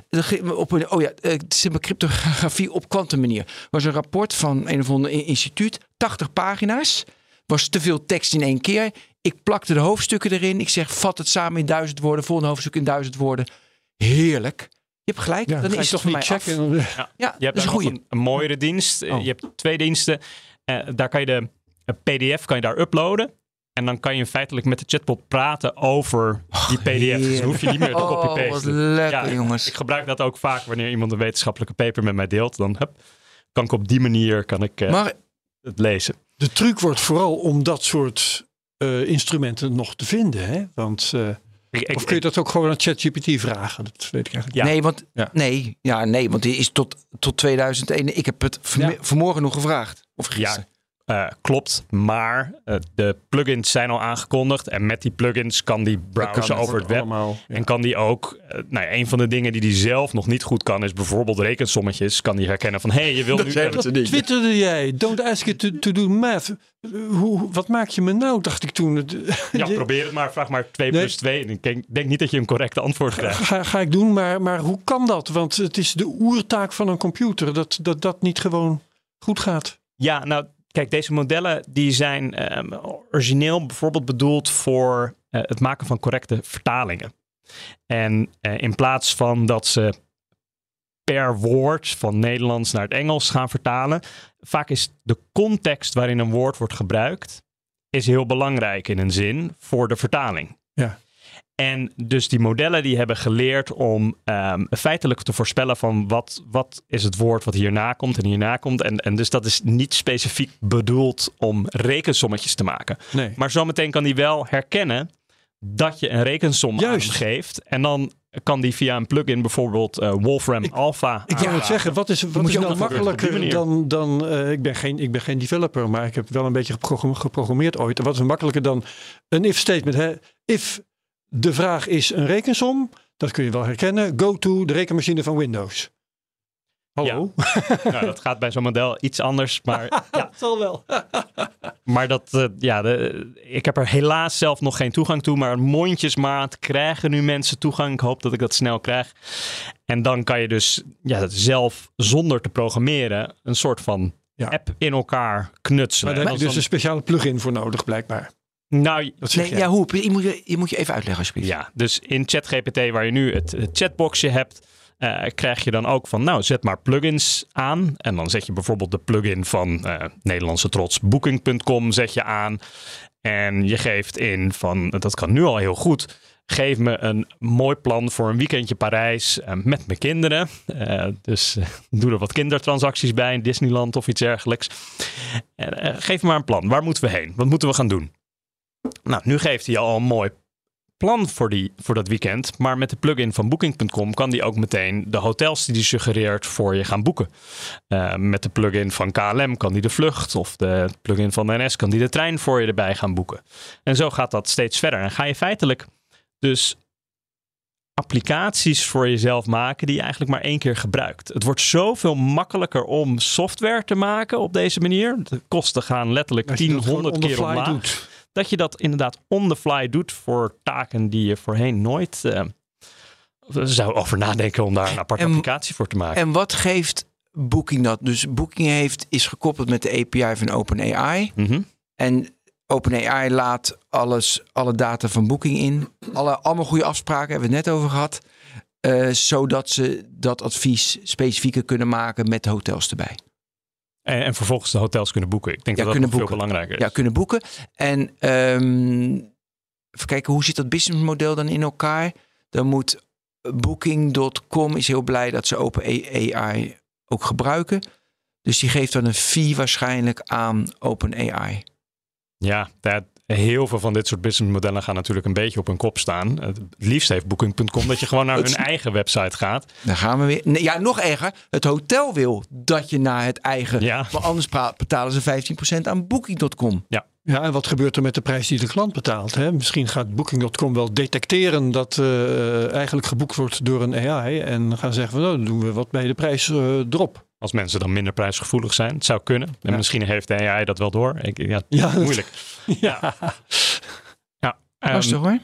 dat ging op een, oh ja, eh, maar cryptografie op quantum manier. was een rapport van een of ander instituut, 80 pagina's. Was te veel tekst in één keer. Ik plakte de hoofdstukken erin. Ik zeg, vat het samen in duizend woorden. Volgende hoofdstuk in duizend woorden. Heerlijk. Je hebt gelijk. Ja, dan is je het voor mij af. checken. en- Ja, Je hebt dat een een, mooiere dienst. Eh, Oh. Je hebt twee diensten. Eh, daar kan je de een PDF kan je daar uploaden. En dan kan je feitelijk met de chatbot praten over die PDF. Dus heerlijk. dan hoef je niet meer te Oh, wat copy-pasten. lekker, Ja, jongens. Ik gebruik dat ook vaak wanneer iemand een wetenschappelijke paper met mij deelt. Dan hup, kan ik op die manier kan ik, uh, maar het lezen. De truc wordt vooral om dat soort uh, instrumenten nog te vinden. Hè? Want, uh, ik, of kun je dat ook gewoon aan ChatGPT vragen? Dat weet ik eigenlijk ja. Nee, want, ja. Nee, ja, nee, want die is tot, tot 2001. Ik heb het vanmorgen nog gevraagd. Of gisteren. Uh, klopt, maar uh, de plugins zijn al aangekondigd. En met die plugins kan die browsen over het web. Allemaal, ja. En kan die ook, uh, nou ja, een van de dingen die die zelf nog niet goed kan, is bijvoorbeeld rekensommetjes. Kan die herkennen van, hé, hey, je wil nu... Dat twitterde jij, don't ask it to, to do math. Hoe, wat maak je me nou, dacht ik toen. ja, probeer het maar, vraag maar 2 nee. plus 2. Ik denk, denk, niet dat je een correcte antwoord krijgt. Ga, ga ik doen, maar, maar hoe kan dat? Want het is de oertaak van een computer, dat dat, dat niet gewoon goed gaat. Ja, nou Kijk, deze modellen die zijn um, origineel bijvoorbeeld bedoeld voor uh, het maken van correcte vertalingen. En uh, in plaats van dat ze per woord van Nederlands naar het Engels gaan vertalen, vaak is de context waarin een woord wordt gebruikt, is heel belangrijk in een zin voor de vertaling. Ja. En dus die modellen die hebben geleerd om um, feitelijk te voorspellen van wat, wat is het woord wat hierna komt en hierna komt. En, en dus dat is niet specifiek bedoeld om rekensommetjes te maken. Nee. Maar zometeen kan die wel herkennen dat je een rekensom Juist. geeft. En dan kan die via een plugin bijvoorbeeld uh, Wolfram ik, Alpha. Ik wil het zeggen, wat is, wat is nou makkelijker dan. dan uh, ik, ben geen, ik ben geen developer, maar ik heb wel een beetje geprogrammeerd ooit. Wat is makkelijker dan een if statement? Hè? If de vraag is een rekensom. Dat kun je wel herkennen. Go to de rekenmachine van Windows. Hallo? Ja. nou, dat gaat bij zo'n model iets anders, maar ja. dat zal wel. maar dat, uh, ja, de, ik heb er helaas zelf nog geen toegang toe, maar mondjesmaat krijgen nu mensen toegang. Ik hoop dat ik dat snel krijg. En dan kan je dus ja, zelf zonder te programmeren een soort van ja. app in elkaar knutselen. Maar daar heb je dus een speciale plugin voor nodig, blijkbaar. Nou, nee, ja, hoe? Je moet je, je moet je even uitleggen alsjeblieft. Ja, dus in ChatGPT waar je nu het, het chatboxje hebt, uh, krijg je dan ook van, nou, zet maar plugins aan. En dan zet je bijvoorbeeld de plugin van uh, Nederlandse trots Booking.com zet je aan. En je geeft in van, dat kan nu al heel goed, geef me een mooi plan voor een weekendje Parijs uh, met mijn kinderen. Dus doe er wat kindertransacties bij in Disneyland of iets dergelijks. geef me maar een plan. Waar moeten we heen? Wat moeten we gaan doen? Nou, nu geeft hij al een mooi plan voor, die, voor dat weekend. Maar met de plugin van Booking.com kan die ook meteen de hotels die hij suggereert voor je gaan boeken. Uh, met de plugin van KLM kan die de vlucht of de plugin van NS kan die de trein voor je erbij gaan boeken. En zo gaat dat steeds verder. En ga je feitelijk dus applicaties voor jezelf maken die je eigenlijk maar één keer gebruikt. Het wordt zoveel makkelijker om software te maken op deze manier. De kosten gaan letterlijk 10, 100 keer omlaag. Doet dat je dat inderdaad on the fly doet voor taken die je voorheen nooit uh, zou over nadenken om daar een aparte en, applicatie voor te maken. En wat geeft Booking dat? Dus Booking heeft, is gekoppeld met de API van OpenAI. Mm -hmm. En OpenAI laat alles, alle data van Booking in. Alle, allemaal goede afspraken, hebben we het net over gehad. Uh, zodat ze dat advies specifieker kunnen maken met hotels erbij. En, en, vervolgens de hotels kunnen boeken. Ik denk ja, dat dat veel belangrijker is. Ja, kunnen boeken. En um, even kijken, hoe zit dat businessmodel dan in elkaar? Dan moet Booking.com is heel blij dat ze Open AI ook gebruiken. Dus die geeft dan een fee waarschijnlijk aan Open AI. Ja, dat, heel veel van dit soort businessmodellen gaan natuurlijk een beetje op hun kop staan. Het liefst heeft Booking.com dat je gewoon naar hun eigen website gaat. Dan gaan we weer. Nee, ja, nog erger. Het hotel wil dat je naar het eigen. Ja. Maar anders betalen ze 15% aan Booking.com. Ja. Ja, en wat gebeurt er met de prijs die de klant betaalt? Hè? Misschien gaat Booking.com wel detecteren dat uh, eigenlijk geboekt wordt door een AI. En gaan zeggen van nou, dan doen we wat bij de prijs uh, erop. Als mensen dan minder prijsgevoelig zijn. Het zou kunnen. En ja. misschien heeft de AI dat wel door. Ik, ja, ja moeilijk. ja. ja. Um, Lastig hoor.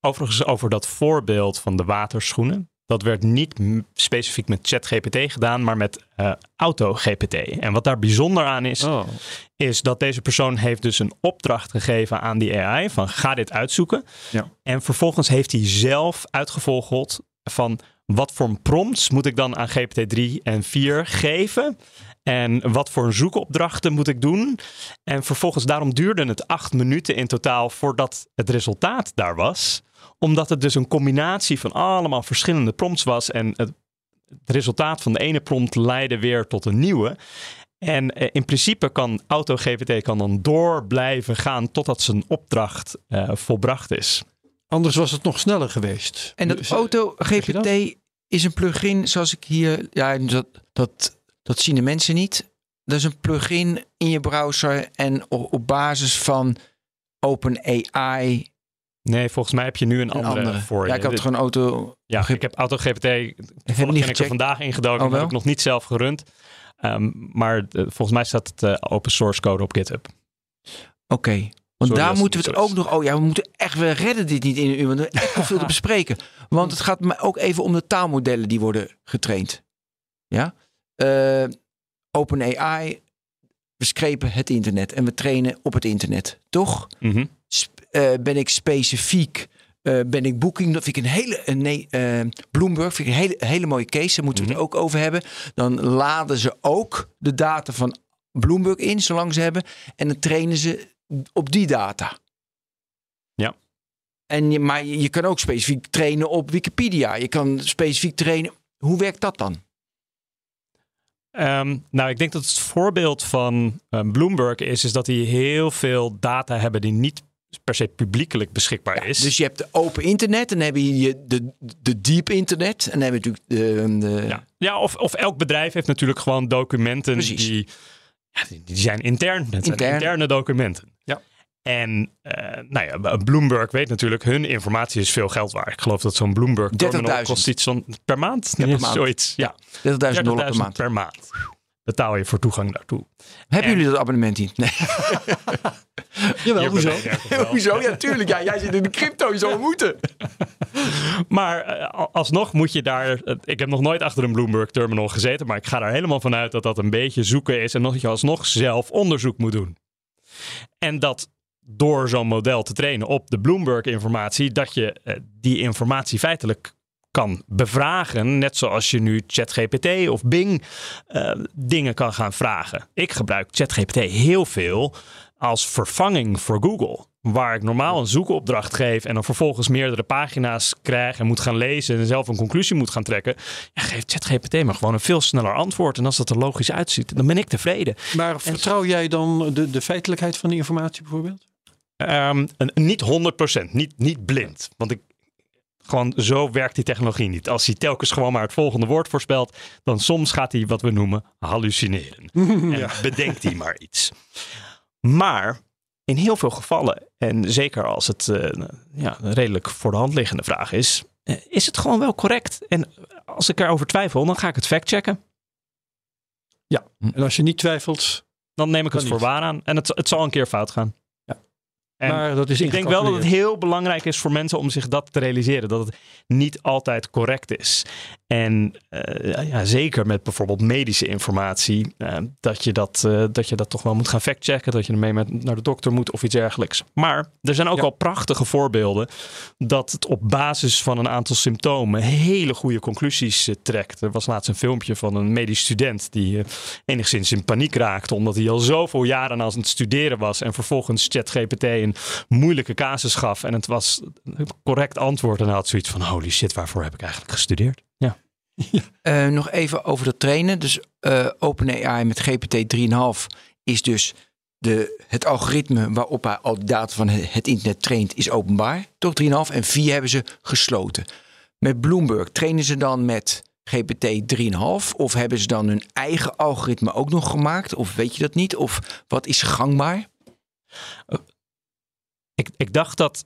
Overigens over dat voorbeeld van de waterschoenen. Dat werd niet specifiek met ChatGPT gedaan, maar met uh, AutoGPT. En wat daar bijzonder aan is, oh. is dat deze persoon heeft dus een opdracht gegeven aan die AI van ga dit uitzoeken. Ja. En vervolgens heeft hij zelf uitgevogeld van wat voor prompts moet ik dan aan GPT-3 en 4 geven? En wat voor zoekopdrachten moet ik doen? En vervolgens, daarom duurde het acht minuten in totaal voordat het resultaat daar was. Omdat het dus een combinatie van allemaal verschillende prompts was. En het, het resultaat van de ene prompt leidde weer tot een nieuwe. En eh, in principe kan AutoGPT kan dan door blijven gaan totdat zijn opdracht uh, volbracht is. Anders was het nog sneller geweest. En dat Dus, AutoGPT is een plugin zoals ik hier... Ja, dat, dat, dat zien de mensen niet. Dat is een plugin in je browser en op, op basis van OpenAI Nee, volgens mij heb je nu een, een andere, andere. voor je. Ja, ik had gewoon auto... Ja, ik heb AutoGPT. niet Toevallig ben ik er vandaag ingedoken. Oh, heb ik nog niet zelf gerund. Ehm, maar eh, volgens mij staat het eh, open source code op GitHub. Oké. Want Sorry daar moeten we het ook nog... Oh ja, we moeten echt... We redden dit niet in een uur. Want er is echt veel te bespreken. Want het gaat me ook even om de taalmodellen die worden getraind. Ja? Eh OpenAI... We screpen het internet en we trainen op het internet. Toch? Mhm. Eh, ben ik specifiek... eh, ben ik Booking? Dat vind ik een hele... nee, Bloomberg vind ik een hele, hele mooie case. Daar moeten we het ook over hebben. Dan laden ze ook de data van Bloomberg in, zolang ze hebben. En dan trainen ze op die data. Ja. En je, maar je, kan ook specifiek trainen op Wikipedia. Je kan specifiek trainen. Hoe werkt dat dan? Ehm, nou, ik denk dat het voorbeeld van eh, Bloomberg is, is dat die heel veel data hebben die niet per se publiekelijk beschikbaar is. Dus je hebt de open internet. En dan heb je je- de, de deep internet. En dan heb je natuurlijk de... de Ja, ja of, of elk bedrijf heeft natuurlijk gewoon documenten Precies. die, ja, die, die zijn intern. Het zijn Intern. interne documenten. Ja. En eh, nou ja, Bloomberg weet natuurlijk, hun informatie is veel geld waard. Ik geloof dat zo'n Bloomberg terminal 30.000. kost iets van per maand. Ja, per maand. Zoiets. Ja, 30.000 dollar per 30.000 maand. per maand. Betaal je voor toegang daartoe. Hebben En- jullie dat abonnement niet? Nee. Jawel, hoezo? Hoezo? Ja, tuurlijk. Ja, jij zit in de crypto. Je zou moeten. Maar eh, alsnog moet je daar. eh, Ik heb nog nooit achter een Bloomberg terminal gezeten. Maar ik ga er helemaal vanuit dat dat een beetje zoeken is. En dat je alsnog zelf onderzoek moet doen. En dat door zo'n model te trainen op de Bloomberg-informatie. dat je eh, die informatie feitelijk kan bevragen. Net zoals je nu ChatGPT of Bing eh, dingen kan gaan vragen. Ik gebruik ChatGPT heel veel als vervanging voor Google. Waar ik normaal een zoekopdracht geef en dan vervolgens meerdere pagina's krijg en moet gaan lezen en zelf een conclusie moet gaan trekken. Ja, geeft ChatGPT maar gewoon een veel sneller antwoord. En als dat er logisch uitziet, dan ben ik tevreden. Maar vertrouw jij dan de, de feitelijkheid van die informatie bijvoorbeeld? Ehm, een, niet 100%, niet, niet blind. Want ik, gewoon zo werkt die technologie niet. Als hij telkens gewoon maar het volgende woord voorspelt, dan soms gaat hij wat we noemen hallucineren. En bedenkt hij maar iets. Maar in heel veel gevallen, en zeker als het eh, ja, een redelijk voor de hand liggende vraag is, eh, is het gewoon wel correct. En als ik erover twijfel, dan ga ik het factchecken. En als je niet twijfelt, Dan neem ik het voor waar aan. En het, het zal een keer fout gaan. En maar dat is ik denk wel dat het heel belangrijk is voor mensen om zich dat te realiseren. Dat het niet altijd correct is. En eh, ja, zeker met bijvoorbeeld medische informatie. eh, dat, je dat, eh, dat je dat toch wel moet gaan factchecken. Dat je ermee met, naar de dokter moet of iets dergelijks. Maar er zijn ook Ja. al prachtige voorbeelden. Dat het op basis van een aantal symptomen hele goede conclusies trekt. Er was laatst een filmpje van een medisch student. Die enigszins in paniek raakte. Omdat hij al zoveel jaren aan het studeren was. En vervolgens ChatGPT een moeilijke casus gaf. En het was een correct antwoord. En hij had zoiets van: holy shit, waarvoor heb ik eigenlijk gestudeerd? Ja. Eh, nog even over dat trainen. Dus eh OpenAI met GPT 3,5 is dus de, het algoritme waarop hij al de data van het, het internet traint, is openbaar. Toch 3,5 en 4 hebben ze gesloten. Met Bloomberg trainen ze dan met GPT 3,5 of hebben ze dan hun eigen algoritme ook nog gemaakt? Of weet je dat niet? Of wat is gangbaar? Ik, ik dacht dat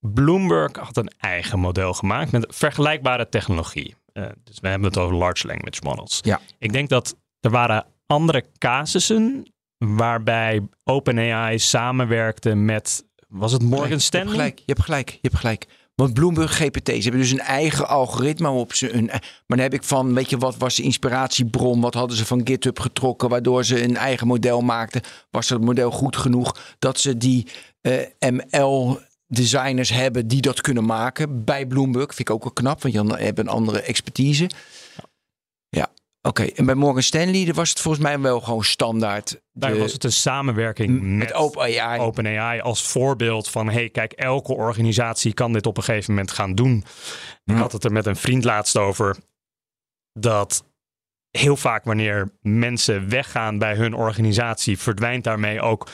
Bloomberg had een eigen model gemaakt met vergelijkbare technologie. Eh, dus we hebben het over large language models. Ja. Ik denk dat er waren andere casussen waarbij OpenAI samenwerkte met, was het Morgan Je hebt Stanley? gelijk, je hebt gelijk, je hebt gelijk. Want Bloomberg GPT, ze hebben dus een eigen algoritme op ze een. Maar dan heb ik van, weet je, wat was de inspiratiebron? Wat hadden ze van GitHub getrokken, waardoor ze een eigen model maakten? Was het model goed genoeg dat ze die eh, ML designers hebben die dat kunnen maken bij Bloomberg? Vind ik ook wel knap, want je hebt een andere expertise. Ja, oké. En bij Morgan Stanley daar was het volgens mij wel gewoon standaard. Daar de- was het een samenwerking met, met OpenAI. OpenAI als voorbeeld van: hey, kijk, elke organisatie kan dit op een gegeven moment gaan doen. Ik had het er met een vriend laatst over. dat heel vaak wanneer mensen weggaan bij hun organisatie, verdwijnt daarmee ook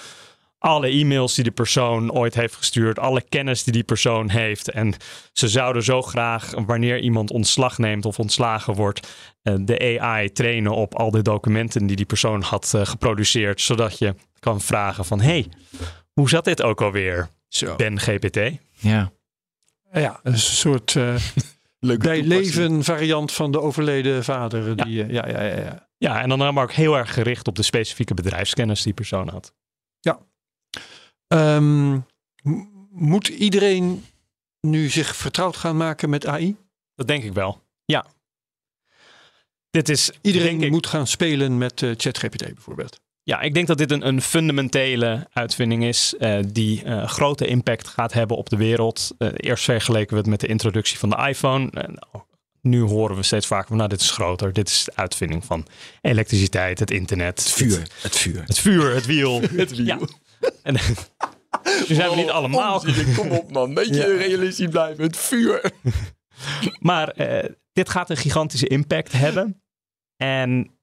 alle e-mails die de persoon ooit heeft gestuurd, alle kennis die die persoon heeft. En ze zouden zo graag, wanneer iemand ontslag neemt of ontslagen wordt, eh, de AI trainen op al de documenten die die persoon had eh, geproduceerd, zodat je kan vragen van, hey, hoe zat dit ook alweer? Zo. Ben GPT. Ja. Ja, een soort uh, leven variant van de overleden vader. Die, ja. ja, ja, ja, ja. Ja, en dan maar ook heel erg gericht op de specifieke bedrijfskennis die persoon had. Ja. Um, moet iedereen nu zich vertrouwd gaan maken met AI? Dat denk ik wel. Ja. Dit is, iedereen moet gaan spelen met uh, ChatGPT bijvoorbeeld. Ja, ik denk dat dit een, een fundamentele uitvinding is uh, die uh, grote impact gaat hebben op de wereld. Uh, eerst vergeleken we het met de introductie van de iPhone. nu horen we steeds vaker van, nou, dit is groter. Dit is de uitvinding van elektriciteit, het internet. Het vuur. Het, het vuur. Het vuur, het wiel. het wiel. Ja. En, nu zijn we niet allemaal. Oh, kom op man, beetje ja. realistisch blijven. Het vuur. maar dit gaat een gigantische impact hebben. En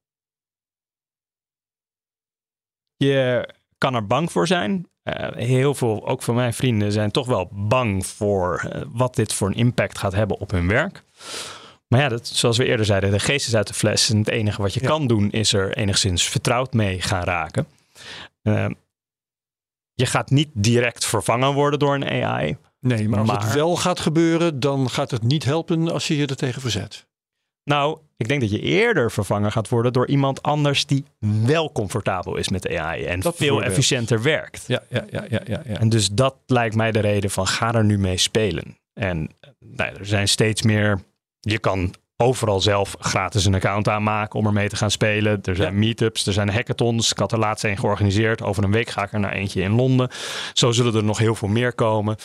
je kan er bang voor zijn. Uh, heel veel, ook van mijn vrienden, zijn toch wel bang voor uh, wat dit voor een impact gaat hebben op hun werk. Maar ja, dat, zoals we eerder zeiden, de geest is uit de fles. En het enige wat je ja. kan doen, is er enigszins vertrouwd mee gaan raken. Uh, je gaat niet direct vervangen worden door een AI. Nee, maar als maar... het wel gaat gebeuren, dan gaat het niet helpen als je je er tegen verzet. Nou, ik denk dat je eerder vervangen gaat worden door iemand anders die wel comfortabel is met AI en dat veel efficiënter werkt. Ja, ja, ja, ja, ja, ja. En dus dat lijkt mij de reden van ga er nu mee spelen. En nou, er zijn steeds meer. Je kan overal zelf gratis een account aanmaken om ermee te gaan spelen. Er zijn ja. meetups, er zijn hackathons. Ik had er laatst een georganiseerd. Over een week ga ik er naar eentje in Londen. Zo zullen er nog heel veel meer komen.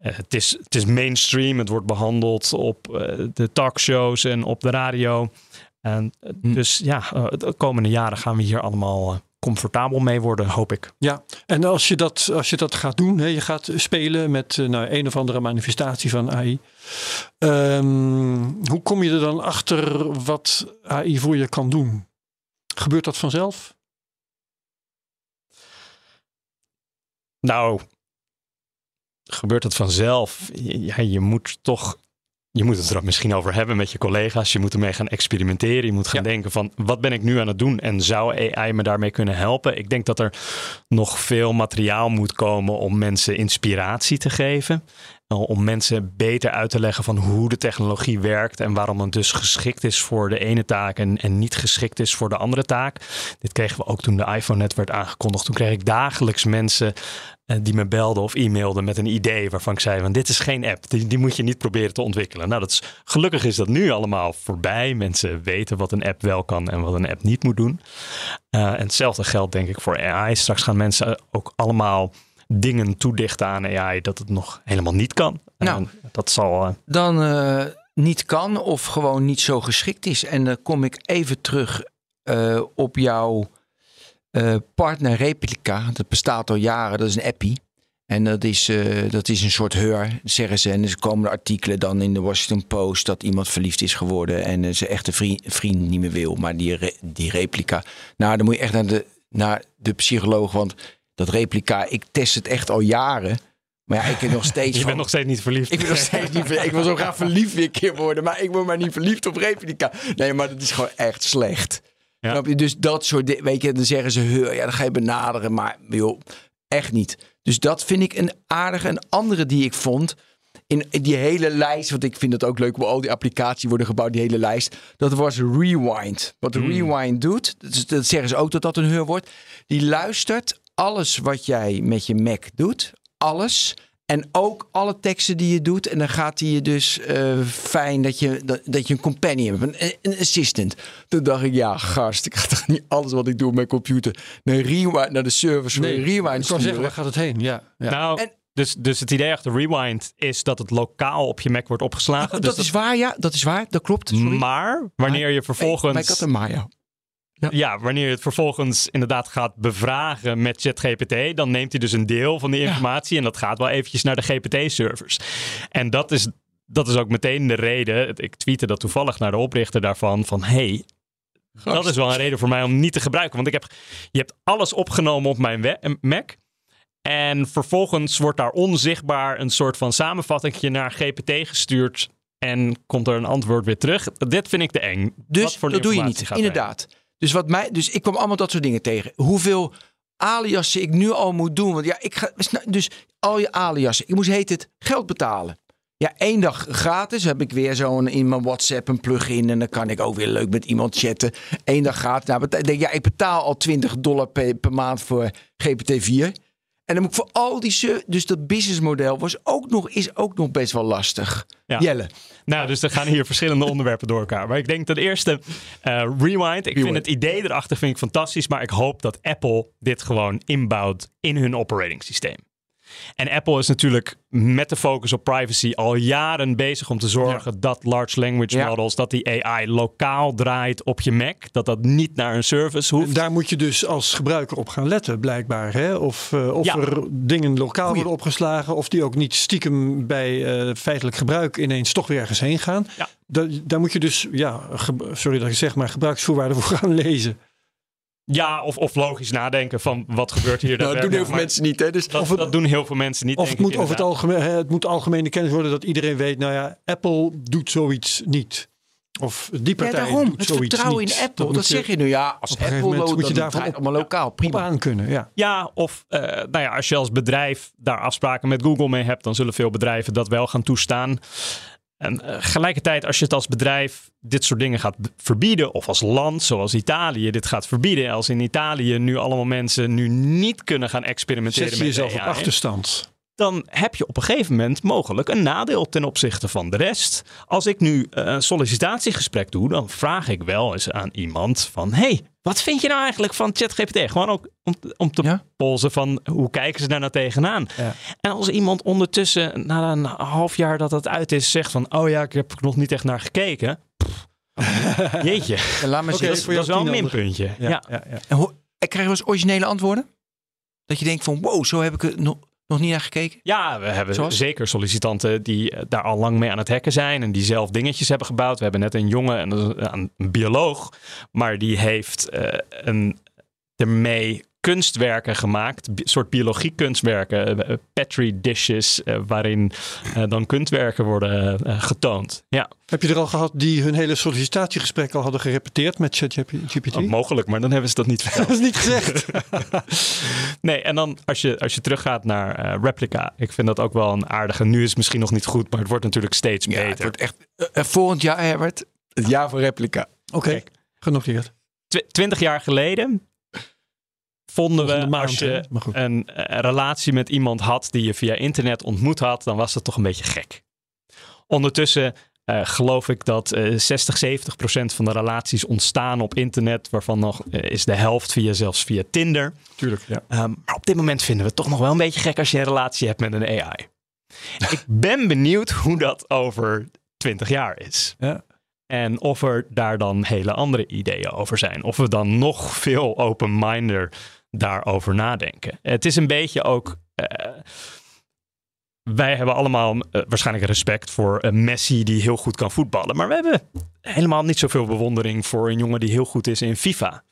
Uh, het, is, het is mainstream, het wordt behandeld op uh, de talkshows en op de radio. En, uh, hm. Dus ja, de komende jaren gaan we hier allemaal comfortabel mee worden, hoop ik. Ja, en als je dat, als je dat gaat doen, hè, je gaat spelen met nou, een of andere manifestatie van AI. Um, hoe kom je er dan achter wat AI voor je kan doen? Gebeurt dat vanzelf? Nou, gebeurt het vanzelf. Ja, je moet toch. Je moet het er misschien over hebben met je collega's. Je moet ermee gaan experimenteren. Je moet gaan ja. denken van wat ben ik nu aan het doen en zou AI me daarmee kunnen helpen? Ik denk dat er nog veel materiaal moet komen om mensen inspiratie te geven. Om mensen beter uit te leggen van hoe de technologie werkt en waarom het dus geschikt is voor de ene taak en, en niet geschikt is voor de andere taak. Dit kregen we ook toen de iPhone net werd aangekondigd. Toen kreeg ik dagelijks mensen die me belden of e-mailden met een idee waarvan ik zei: van dit is geen app, die, die moet je niet proberen te ontwikkelen. Nou, dat is, gelukkig is dat nu allemaal voorbij. Mensen weten wat een app wel kan en wat een app niet moet doen. Uh, en hetzelfde geldt denk ik voor AI. Straks gaan mensen ook allemaal dingen toedichten aan AI dat het nog helemaal niet kan. Nou, en dat zal. Uh... Dan uh, niet kan of gewoon niet zo geschikt is. En dan kom ik even terug op jouw uh, partner Replica, dat bestaat al jaren, dat is een appie. En dat is, uh, dat is een soort heur, zeggen ze. En er komen artikelen dan in de Washington Post dat iemand verliefd is geworden en uh, zijn echte vriend, vriend niet meer wil. Maar die, re, die replica. Nou, dan moet je echt naar de, naar de psycholoog. Want dat replica, ik test het echt al jaren. Maar ja, ik ben nog steeds. je bent nog steeds niet verliefd. Ik ben nog steeds niet verliefd. Ik wil zo graag verliefd weer een keer worden. Maar ik word maar niet verliefd op replica. Nee, maar dat is gewoon echt slecht. Ja. Dus dat soort weet je, dan zeggen ze, ja, dan ga je benaderen, maar joh, echt niet. Dus dat vind ik een aardige. Een andere die ik vond, in die hele lijst, want ik vind het ook leuk hoe al die applicaties worden gebouwd, die hele lijst, dat was Rewind. Wat mm. Rewind doet, dat, dat zeggen ze ook dat dat een heur wordt, die luistert alles wat jij met je Mac doet, alles en ook alle teksten die je doet. En dan gaat hij je dus uh, fijn dat je, dat, dat, je een companion hebt, een, een, assistant. Toen dacht ik, ja, gast, ik ga toch niet alles wat ik doe op mijn computer naar, rewind, naar de server nee, rewind Ik kan zeggen, waar gaat het heen? Ja. ja. Nou, en, dus, dus het idee achter Rewind is dat het lokaal op je Mac wordt opgeslagen. dat dus is waar, ja. Dat is waar. Dat klopt. Sorry. Maar wanneer je vervolgens... Hey, ik had een Maya. Ja. ja. wanneer je het vervolgens inderdaad gaat bevragen met ChatGPT, dan neemt hij dus een deel van die informatie ja. en dat gaat wel eventjes naar de GPT-servers. En dat is dat is ook meteen de reden. Ik tweette dat toevallig naar de oprichter daarvan. Van hey, dat is wel een reden voor mij om niet te gebruiken. Want ik heb, je hebt alles opgenomen op mijn Mac. En vervolgens wordt daar onzichtbaar een soort van samenvatting naar GPT gestuurd. En komt er een antwoord weer terug. Dit vind ik te eng. Dus dat doe je niet. Inderdaad. Dus, wat mij, dus ik kwam allemaal dat soort dingen tegen. Hoeveel aliasen ik nu al moet doen. Want ja, ik ga. Dus al je aliasen. Ik moest heet het geld betalen. Ja, één dag gratis heb ik weer zo'n in mijn WhatsApp een plugin. En dan kan ik ook weer leuk met iemand chatten. Eén dag gratis. Nou, denk, ja, ik betaal al 20 dollar per, per maand voor GPT-4. En dan moet ik voor al die... Dus dat businessmodel was ook nog, is ook nog best wel lastig. Ja. Jelle. Nou, dus er gaan hier verschillende onderwerpen door elkaar. Maar ik denk ten eerste, uh, Rewind. Ik vind het idee erachter vind ik fantastisch. Maar ik hoop dat Apple dit gewoon inbouwt in hun operating systeem. En Apple is natuurlijk met de focus op privacy al jaren bezig om te zorgen dat large language models, dat die AI lokaal draait op je Mac. Dat dat niet naar een service hoeft. Daar moet je dus als gebruiker op gaan letten, blijkbaar. Hè? Of, uh, of er dingen lokaal worden opgeslagen, of die ook niet stiekem bij uh, feitelijk gebruik ineens toch weer ergens heen gaan. Ja. daar moet je dus, ja, sorry dat ik zeg, maar gebruiksvoorwaarden voor gaan lezen. Ja, of, of logisch nadenken van wat gebeurt hier. nou, dat doen heel veel mensen niet. Hè? Dus dat, of het, dat doen heel veel mensen niet. Of het moet over het algemeen, het moet algemene kennis worden dat iedereen weet, nou ja, Apple doet zoiets niet. Of die partij ja, daarom. het vertrouwen in Apple, dat, zeg je nu. Ja, als Apple lo moet je daarvan op, allemaal lokaal prima aan kunnen. Ja, ja of uh, nou ja, als je als bedrijf daar afspraken met Google mee hebt, dan zullen veel bedrijven dat wel gaan toestaan. En uh, gelijkertijd, als je het als bedrijf dit soort dingen gaat verbieden, of als land zoals Italië dit gaat verbieden, als in Italië nu allemaal mensen nu niet kunnen gaan experimenteren Zet je met jezelf op achterstand dan heb je op een gegeven moment mogelijk een nadeel ten opzichte van de rest. Als ik nu eh, een sollicitatiegesprek doe, dan vraag ik wel eens aan iemand van... hey, wat vind je nou eigenlijk van ChatGPT? Gewoon ook om, om te ja? polsen van hoe kijken ze daar nou tegenaan? Ja. En als iemand ondertussen, na een half jaar dat het uit is, zegt van... oh ja, ik heb er nog niet echt naar gekeken. jeetje. laat me okay, dat, dat is wel een minpuntje. Ja, ja. Ja, En hoe, krijg je eens originele antwoorden? Dat je denkt van wow, zo heb ik het nog nog niet naar gekeken? Ja, we hebben zeker sollicitanten die eh, daar al lang mee aan het hacken zijn en die zelf dingetjes hebben gebouwd. We hebben net een jongen, een, een bioloog, maar die heeft uh, een, ermee kunstwerken gemaakt, soort biologie kunstwerken, eh, petri dishes, eh, waarin eh, dan kunstwerken worden getoond. Ja. Heb je er al gehad die hun hele sollicitatiegesprek al hadden gerepeteerd met ChatGPT? Oh, mogelijk, maar dan hebben ze dat niet verteld. dat is niet gezegd. nee, en dan als je, als je teruggaat naar Replica, ik vind dat ook wel een aardige. Nu is het misschien nog niet goed, maar het wordt natuurlijk steeds ja, beter. Het wordt echt uh, volgend jaar, Herbert, het jaar van Replica. Oké, okay. genoteerd. Twintig jaar geleden vonden we als je een, een, relatie met iemand had die je via internet ontmoet had, dan was dat toch een beetje gek. Ondertussen uh, geloof ik dat uh, 60, 70 procent van de relaties ontstaan op internet, waarvan nog uh, is de helft via zelfs via Tinder. Tuurlijk, ja. Um, maar op dit moment vinden we het toch nog wel een beetje gek als je een relatie hebt met een AI. ik ben benieuwd hoe dat over 20 jaar is. Ja. En of er daar dan hele andere ideeën over zijn. Of we dan nog veel open-minder daarover nadenken. Het is een beetje ook. Uh, wij hebben allemaal uh, waarschijnlijk respect voor een Messi die heel goed kan voetballen. Maar we hebben helemaal niet zoveel bewondering voor een jongen die heel goed is in FIFA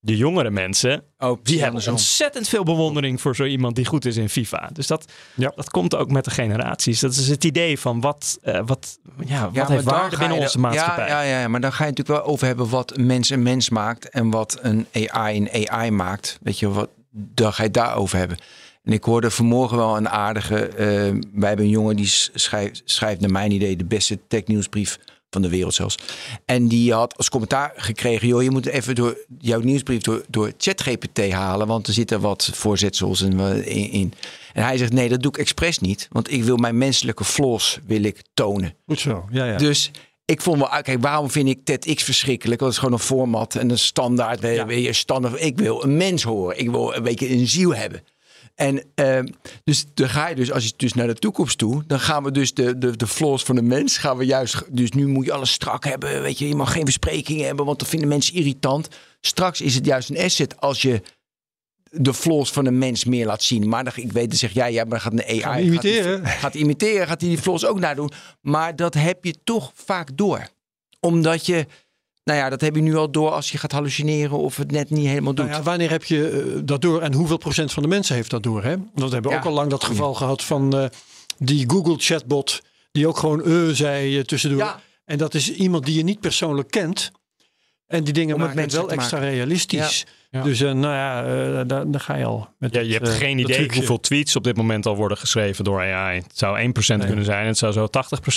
de jongere mensen, oh, die hebben ontzettend veel bewondering voor zo iemand die goed is in FIFA. Dus dat, ja. dat komt ook met de generaties. Dat is het idee van wat, uh, wat, ja, wat heeft waarde binnen onze maatschappij. Ja, ja, ja, maar dan ga je natuurlijk wel over hebben wat een mens een mens maakt en wat een AI een AI maakt. Weet je, wat, dan ga je het daarover hebben. En ik hoorde vanmorgen wel een aardige. Uh, wij hebben een jongen die schrijft, schrijft naar mijn idee de beste technieuwsbrief van de wereld zelfs. En die had als commentaar gekregen: joh, je moet even door jouw nieuwsbrief door, door ChatGPT halen, want er zitten wat voorzetsels in, in. En hij zegt: nee, dat doe ik expres niet, want ik wil mijn menselijke flaws wil ik tonen. Goed zo, ja, ja. Dus ik vond wel, kijk, waarom vind ik TEDx verschrikkelijk? Dat is gewoon een format en een standaard. Ja. Je standaard. Ik wil een mens horen. Ik wil een beetje een ziel hebben. En uh, dus dan ga je dus, als je dus naar de toekomst toe, dan gaan we dus de, de, de flaws van de mens, gaan we juist, dus nu moet je alles strak hebben, weet je, je mag geen besprekingen hebben, want dat vinden mensen irritant. Straks is het juist een asset als je de flaws van een mens meer laat zien. Maar dan, ik weet, dan zeg jij, ja, maar dan gaat een AI Gaan imiteren. Gaat, gaat imiteren, gaat hij die flaws ook nadoen. Maar dat heb je toch vaak door. Omdat je, nou ja, dat heb je nu al door als je gaat hallucineren of het net niet helemaal doet. Nou ja, wanneer heb je eh, dat door en hoeveel procent van de mensen heeft dat door? Hè? Want we hebben Ja. ook al lang dat geval gehad van eh, die Google chatbot die ook gewoon eh zei eh, tussendoor. En dat is iemand die je niet persoonlijk kent. En die dingen maken het wel extra realistisch. Ja. Dus eh, nou ja, eh, daar, daar ga je al. Met Ja, je hebt eh, geen idee trucje. hoeveel tweets op dit moment al worden geschreven door AI. Het zou 1% kunnen zijn, het zou zo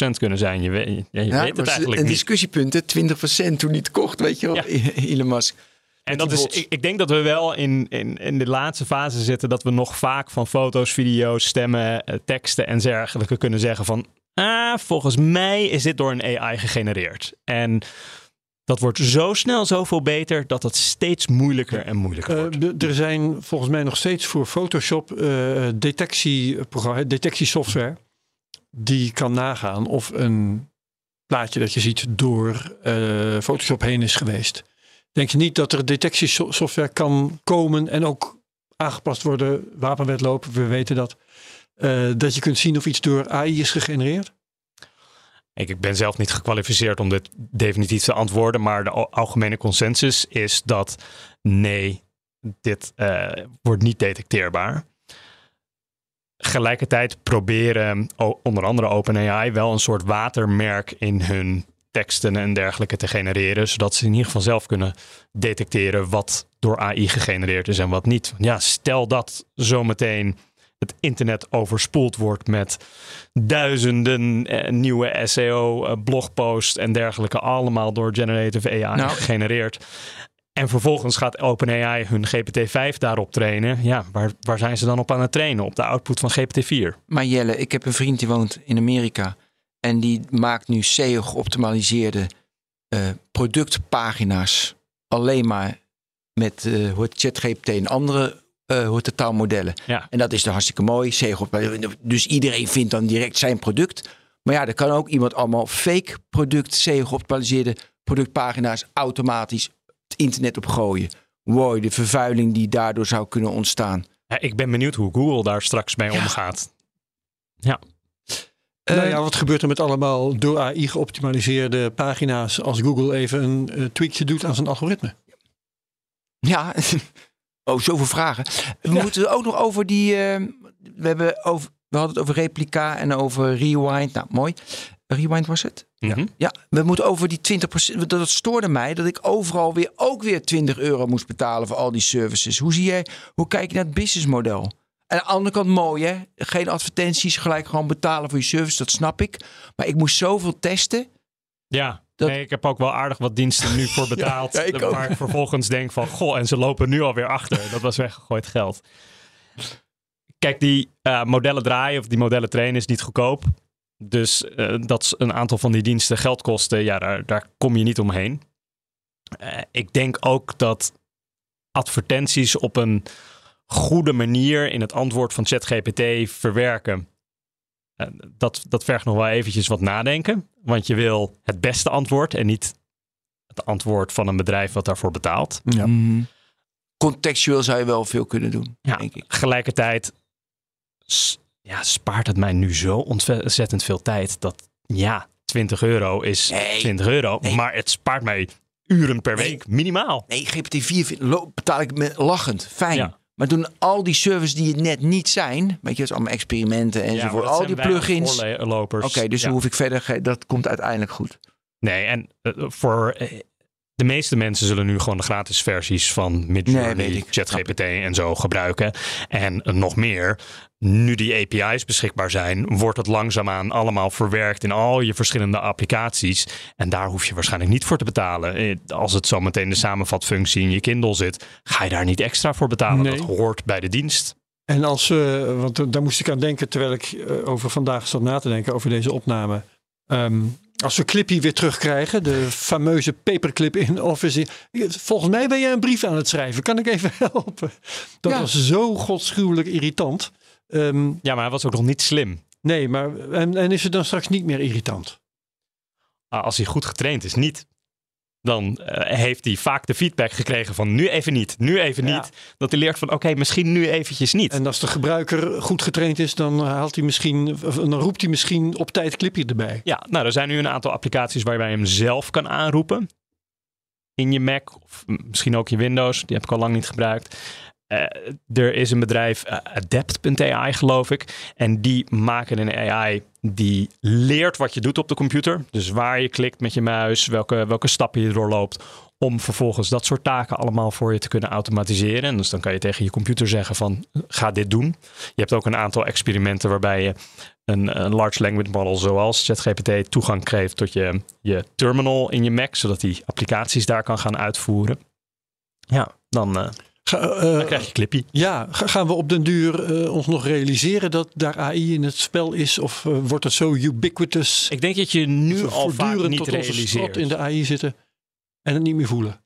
80% kunnen zijn. Je weet, je Ja, weet het eigenlijk een niet. discussiepunt, hè, 20% toen niet kocht, weet je wel, Ja. Elon Musk. En dat is, ik, ik denk dat we wel in, in, in de laatste fase zitten dat we nog vaak van foto's, video's, stemmen, teksten en dergelijke kunnen zeggen van, ah, volgens mij is dit door een AI gegenereerd. En dat wordt zo snel zoveel beter dat het steeds moeilijker en moeilijker Eh, wordt. er zijn volgens mij nog steeds voor Photoshop detectieprogramma, detectiesoftware die kan nagaan of een plaatje dat je ziet door Photoshop heen is geweest. Denk je niet dat er detectiesoftware kan komen en ook aangepast worden, wapenwetloop, we weten dat, dat je kunt zien of iets door AI is gegenereerd? Ik, ben zelf niet gekwalificeerd om dit definitief te antwoorden, maar de al- algemene consensus is dat nee, dit eh, wordt niet detecteerbaar. Gelijkertijd proberen onder andere OpenAI wel een soort watermerk in hun teksten en dergelijke te genereren, zodat ze in ieder geval zelf kunnen detecteren wat door AI gegenereerd is en wat niet. Ja, stel dat zometeen het internet overspoeld wordt met duizenden eh, nieuwe SEO, eh, blogposts en dergelijke, allemaal door generative AI Nou. gegenereerd. En vervolgens gaat OpenAI hun GPT-5 daarop trainen. Ja, waar, waar zijn ze dan op aan het trainen? Op de output van GPT-4. Maar Jelle, ik heb een vriend die woont in Amerika. En die maakt nu SEO geoptimaliseerde eh, productpagina's. Alleen maar met het ChatGPT en andere eh hoe het de taalmodellen. Ja. En dat is dan hartstikke mooi. Dus iedereen vindt dan direct zijn product. Maar ja, er kan ook iemand allemaal fake product, SEO geoptimaliseerde productpagina's automatisch het internet op gooien. Wow, de vervuiling die daardoor zou kunnen ontstaan. Ja, ik ben benieuwd hoe Google daar straks mee Ja. omgaat. Eh, nou ja, wat gebeurt er met allemaal door AI geoptimaliseerde pagina's als Google even een eh, tweakje doet aan zijn algoritme? Ja, oh, zoveel vragen. We moeten ook nog over die. eh, we, hebben over, we hadden het over replica en over rewind. Nou, mooi. Rewind was het? Mhm. Ja, we moeten over die 20%. Dat, dat stoorde mij dat ik overal weer ook weer 20 euro moest betalen voor al die services. Hoe zie jij, hoe kijk je naar het businessmodel? En aan de andere kant mooi hè. Geen advertenties, gelijk gewoon betalen voor je service. Dat snap ik. Maar ik moest zoveel testen. Ja, Dat- nee, ik heb ook wel aardig wat diensten nu voor betaald. ja, waar ik vervolgens denk van, goh, en ze lopen nu alweer achter. Dat was weggegooid geld. Kijk, die eh, modellen draaien of die modellen trainen is niet goedkoop. Dus eh, dat een aantal van die diensten geld kosten, ja, daar, daar kom je niet omheen. Eh, ik denk ook dat advertenties op een goede manier in het antwoord van ChatGPT verwerken. Eh, dat, dat vergt nog wel eventjes wat nadenken. Want je wil het beste antwoord en niet het antwoord van een bedrijf wat daarvoor betaalt. Ja. Mhm. Contextueel zou je wel veel kunnen doen, Ja, denk ik. Tegelijkertijd ja, spaart het mij nu zo ontzettend veel tijd dat ja, 20 euro is Nee. 20 euro. Nee. Maar het spaart mij uren per Nee. week minimaal. Nee, GPT-4 vind- lo- betaal ik met lachend. Fijn. Ja. Maar doen al die services die het net niet zijn, weet je, dat is allemaal experimenten enzovoort. al die plugins. Oké, dus Ja. dan hoef ik verder, dat komt uiteindelijk goed. Nee, en eh, voor eh, de meeste mensen zullen nu gewoon de gratis versies van Nee, Midjourney, ik. ChatGPT en zo gebruiken. En eh, nog meer, nu die API's beschikbaar zijn, wordt het langzaamaan allemaal verwerkt in al je verschillende applicaties. En daar hoef je waarschijnlijk niet voor te betalen. Eh, Als het zometeen de samenvatfunctie in je Kindle zit, ga je daar niet extra voor betalen. Nee. Dat hoort bij de dienst. En als, eh, want daar moest ik aan denken terwijl ik eh, over vandaag zat na te denken over deze opname. Ehm, als we Clippy weer terugkrijgen, de fameuze paperclip in Office. Volgens mij ben jij een brief aan het schrijven. Kan ik even helpen? Dat Ja. was zo godschuwelijk irritant. Ehm, Ja, maar hij was ook nog niet slim. nee, maar en, en is het dan straks niet meer irritant? Ah, Als hij goed getraind is, niet. dan eh, heeft hij vaak de feedback gekregen van nu even niet, nu even niet. Dat hij leert van oké, misschien nu eventjes niet. En als de gebruiker goed getraind is, dan haalt hij misschien, dan roept hij misschien op tijd clipje erbij. Ja, nou er zijn nu een aantal applicaties waarbij je hem zelf kan aanroepen. In je Mac of misschien ook je Windows. Die heb ik al lang niet gebruikt. Uh, er is een bedrijf, uh, Adapt.ai geloof ik. En die maken een AI die leert wat je doet op de computer. Dus waar je klikt met je muis, welke, welke stappen je doorloopt. Om vervolgens dat soort taken allemaal voor je te kunnen automatiseren. En dus dan kan je tegen je computer zeggen van ga dit doen. Je hebt ook een aantal experimenten waarbij je een, large language model zoals ChatGPT toegang geeft tot je, je terminal in je Mac. Zodat die applicaties daar kan gaan uitvoeren. Ja, dan... Uh, Ga, uh, dan krijg je clippy. Ja, gaan we op den duur uh, ons nog realiseren dat daar AI in het spel is? Of uh, wordt het zo ubiquitous? Ik denk dat je nu al vaak niet realiseert. in de AI zitten en het niet meer voelen.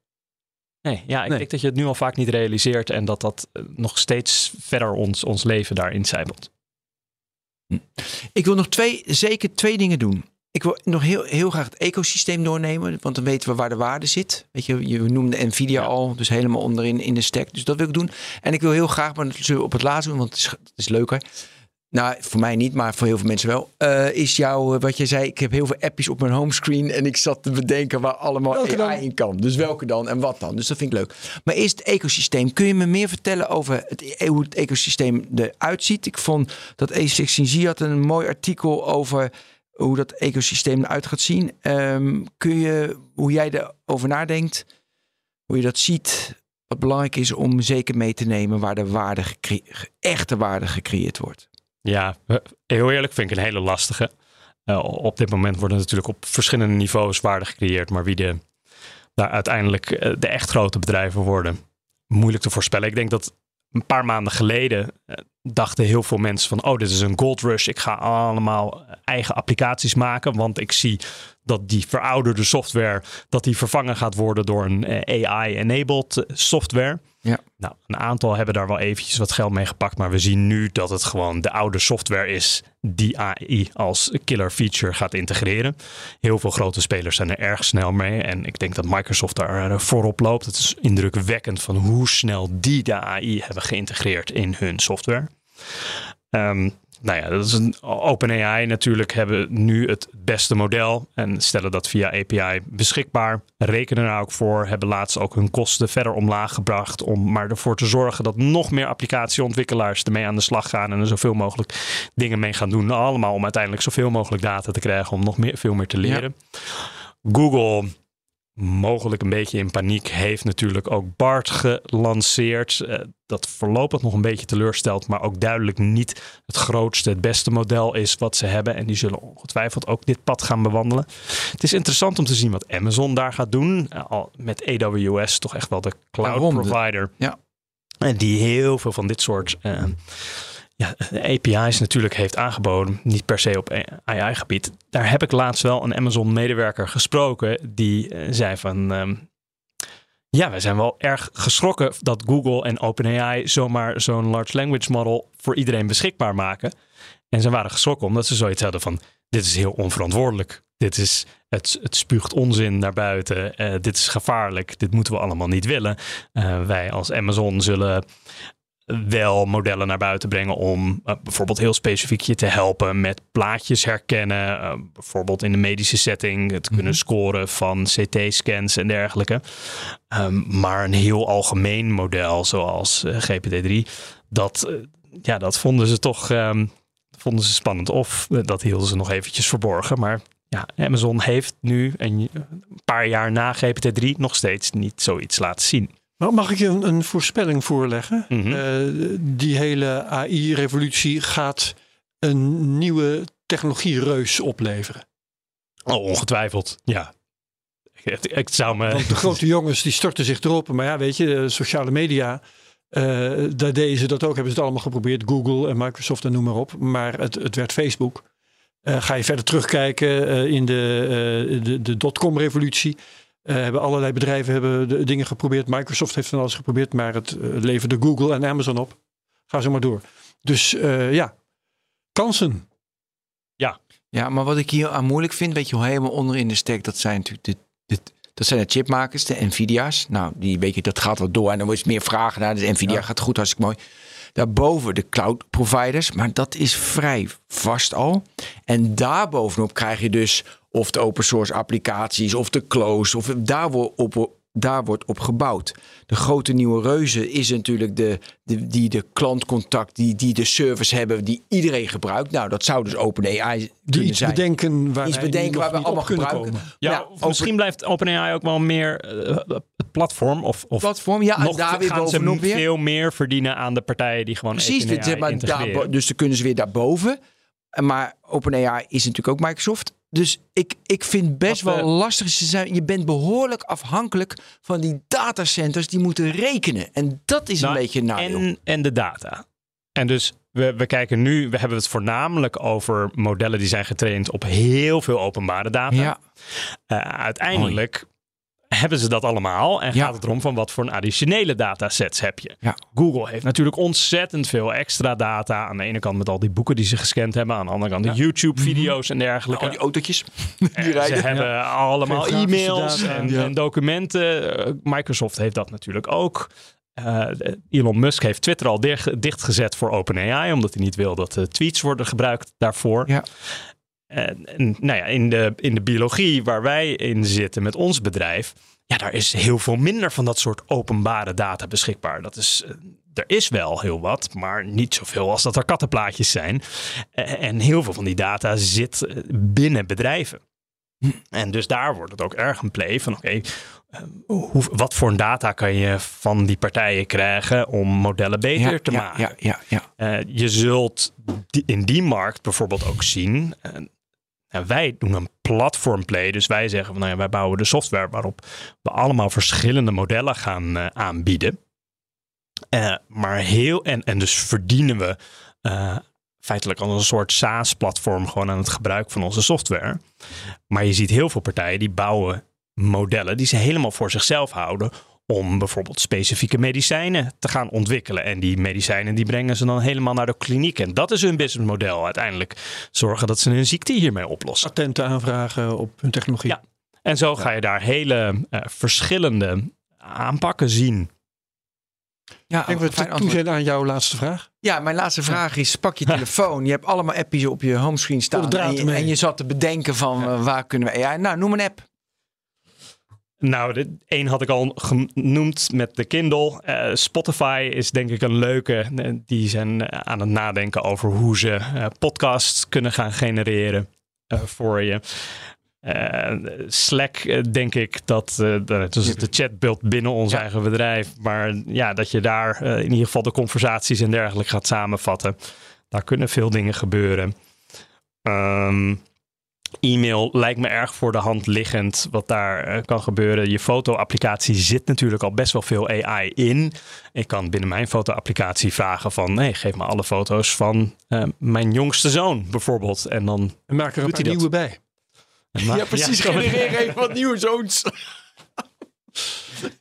Nee, ja, ik nee. denk dat je het nu al vaak niet realiseert en dat dat nog steeds verder ons, ons leven daarin zijbelt. Hm. Ik wil nog twee, zeker twee dingen doen. Ik wil nog heel, heel graag het ecosysteem doornemen, want dan weten we waar de waarde zit. Weet je, je noemde Nvidia al, dus helemaal onderin in de stack. Dus dat wil ik doen. En ik wil heel graag, maar dat zullen we op het laatst doen, want het is, het is leuker. Nou, voor mij niet, maar voor heel veel mensen wel. Uh, is jouw, eh, wat je zei, ik heb heel veel appjes op mijn homescreen en ik zat te bedenken waar allemaal welke AI dan? in kan. Dus welke dan en wat dan? Dus dat vind ik leuk. Maar eerst het ecosysteem. Kun je me meer vertellen over het, e-, hoe het ecosysteem eruit ziet? Ik vond dat A16Z had een mooi artikel over hoe dat ecosysteem eruit gaat zien. Um, kun je, hoe jij erover nadenkt, hoe je dat ziet, wat belangrijk is om zeker mee te nemen waar de waarde echte waarde gecreëerd wordt? Ja, heel eerlijk vind ik een hele lastige. Uh, op dit moment worden natuurlijk op verschillende niveaus waarde gecreëerd, maar wie de, daar uiteindelijk uh, de echt grote bedrijven worden, moeilijk te voorspellen. Ik denk dat een paar maanden geleden uh, dachten heel veel mensen van, oh, dit is een gold rush. Ik ga allemaal eigen applicaties maken, want ik zie dat die verouderde software, dat die vervangen gaat worden door een AI-enabled software. Ja. Nou, een aantal hebben daar wel eventjes wat geld mee gepakt, maar we zien nu dat het gewoon de oude software is die AI als killer feature gaat integreren. Heel veel grote spelers zijn er erg snel mee en ik denk dat Microsoft daar voorop loopt. Het is indrukwekkend van hoe snel die de AI hebben geïntegreerd in hun software. Um, nou ja, dat is een OpenAI natuurlijk hebben nu het beste model en stellen dat via API beschikbaar. Rekenen er ook voor, hebben laatst ook hun kosten verder omlaag gebracht om maar ervoor te zorgen dat nog meer applicatieontwikkelaars ermee aan de slag gaan en er zoveel mogelijk dingen mee gaan doen. Allemaal om uiteindelijk zoveel mogelijk data te krijgen om nog meer, veel meer te leren. Google mogelijk een beetje in paniek, heeft natuurlijk ook BART gelanceerd. Uh, dat voorlopig nog een beetje teleurstelt, maar ook duidelijk niet het grootste, het beste model is wat ze hebben. En die zullen ongetwijfeld ook dit pad gaan bewandelen. Het is interessant om te zien wat Amazon daar gaat doen. Uh, al met AWS toch echt wel de cloud provider. Ja. En die heel veel van dit soort uh, ja, API's natuurlijk heeft aangeboden, niet per se op AI-gebied. Daar heb ik laatst wel een Amazon-medewerker gesproken die uh, zei van... Um, ja, wij zijn wel erg geschrokken dat Google en OpenAI zomaar zo'n large language model voor iedereen beschikbaar maken. En ze waren geschrokken omdat ze zoiets hadden van: dit is heel onverantwoordelijk. Dit is, het, het spuugt onzin naar buiten. Uh, dit is gevaarlijk. Dit moeten we allemaal niet willen. Uh, wij als Amazon zullen wel modellen naar buiten brengen om uh, bijvoorbeeld heel specifiek je te helpen met plaatjes herkennen. Uh, bijvoorbeeld in de medische setting het kunnen mhm. scoren van CT-scans en dergelijke. Um, maar een heel algemeen model zoals uh, GPT-3, dat, ja, dat vonden ze toch um, vonden ze spannend. Of dat hielden ze nog eventjes verborgen. Maar ja, Amazon heeft nu een paar jaar na GPT-3 nog steeds niet zoiets laten zien. Mag ik je een, een voorspelling voorleggen? Mhm. Eh, die hele AI-revolutie gaat een nieuwe technologiereus opleveren. Oh, ongetwijfeld, ja. Ik, zou me... Want de grote jongens die storten zich erop. Maar ja, weet je, sociale media, uh, daar deden ze dat ook. Hebben ze het allemaal geprobeerd. Google en Microsoft en noem maar op. Maar het, het werd Facebook. Uh, ga je verder terugkijken in de, de, de dotcom-revolutie. Uh, hebben allerlei bedrijven hebben de dingen geprobeerd. Microsoft heeft van alles geprobeerd, maar het uh, leverde Google en Amazon op. Ga zo maar door. Dus uh, ja, kansen. Ja. Ja, maar wat ik hier aan moeilijk vind, weet je, helemaal onder in de stack, dat zijn natuurlijk de, de, Dat zijn de chipmakers, de Nvidia's. Nou, die weet je, dat gaat wel door. En dan wordt meer vragen naar. De Nvidia gaat goed, hartstikke mooi. Daarboven de cloud providers, maar dat is vrij vast al. En daarbovenop krijg je dus of de open source applicaties of de close. Of daar wordt op, daar wordt op gebouwd. De grote nieuwe reuzen is natuurlijk de, de, die de klantcontact, die, die de service hebben, die iedereen gebruikt. Nou, dat zou dus OpenAI Die kunnen iets zijn. bedenken waar, Iets bedenken waar we allemaal gebruiken. komen. Ja, open- misschien blijft OpenAI ook wel meer het platform of, of platform. Ja, en nog daar weer gaan ze weer. veel meer verdienen aan de partijen die gewoon Precies, dit, maar, daar, dus dan kunnen ze weer daarboven. En Maar OpenAI is natuurlijk ook Microsoft. Dus ik, ik vind best Wat, wel eh, lastig. Ze zijn, je bent behoorlijk afhankelijk van die datacenters die moeten rekenen. En dat is Nou, een beetje een en, en de data. En dus we, we kijken nu, we hebben het voornamelijk over modellen die zijn getraind op heel veel openbare data. ja, Eh, uiteindelijk hebben ze dat allemaal en Ja. gaat het erom van wat voor een additionele datasets heb je. Ja. Google heeft natuurlijk ontzettend veel extra data. Aan de ene kant met al die boeken die ze gescand hebben, aan de andere kant de YouTube-video's en dergelijke. al die autootjes Eh, die Ze rijden. hebben allemaal e-mails en, ja. en documenten. Eh, Microsoft heeft dat natuurlijk ook. Eh, Elon Musk heeft Twitter al dicht, dichtgezet voor OpenAI, omdat hij niet wil dat eh, tweets worden gebruikt daarvoor. Ja. En, en nou ja, in de, in de biologie waar wij in zitten met ons bedrijf, ja, daar is heel veel minder van dat soort openbare data beschikbaar. Dat is, eh, er is wel heel wat, maar niet zoveel als dat er kattenplaatjes zijn. Eh, en heel veel van die data zit eh, binnen bedrijven. En dus daar wordt het ook erg een play van oké, hoe, wat voor een data kan je van die partijen krijgen om modellen beter ja, te ja, maken? ja, ja, ja. Je zult die- in die markt bijvoorbeeld ook zien. Nou, wij doen een platformplay, dus wij zeggen van nou ja, wij bouwen de software waarop we allemaal verschillende modellen gaan eh, aanbieden. Eh, maar heel en, en dus verdienen we eh, feitelijk als een soort SaaS-platform gewoon aan het gebruik van onze software. Maar je ziet heel veel partijen die bouwen modellen die ze helemaal voor zichzelf houden om bijvoorbeeld specifieke medicijnen te gaan ontwikkelen. En die medicijnen die brengen ze dan helemaal naar de kliniek. En dat is hun businessmodel uiteindelijk. Zorgen dat ze een ziekte hiermee oplossen. Patenten aanvragen op hun technologie. Ja. En zo ga je daar hele eh, verschillende aanpakken zien. ja Ik denk dat we fijn toe antwoord. zijn aan jouw laatste vraag. Ja, mijn laatste vraag is: pak je telefoon. Je hebt allemaal appjes op je homescreen staan. En je, ermee. en je zat te bedenken van eh, waar kunnen we AI? Nou, noem een app. Nou, de één had ik al genoemd met de Kindle. Eh, Spotify is denk ik een leuke. Eh, Die zijn eh, aan het nadenken over hoe ze podcasts kunnen gaan genereren voor je. Slack, denk ik dat, dat is de chatbot binnen ons Ja. eigen bedrijf. Maar ja, dat je daar in ieder geval de conversaties en dergelijke gaat samenvatten. Daar kunnen veel dingen gebeuren. Ehm, e-mail lijkt me erg voor de hand liggend wat daar eh, kan gebeuren. Je foto-applicatie zit natuurlijk al best wel veel AI in. Ik kan binnen mijn foto-applicatie vragen van... nee, geef me alle foto's van eh, mijn jongste zoon bijvoorbeeld. En dan... En maak er een paar nieuwe bij. Ja, precies. Genereer even wat nieuwe zoons.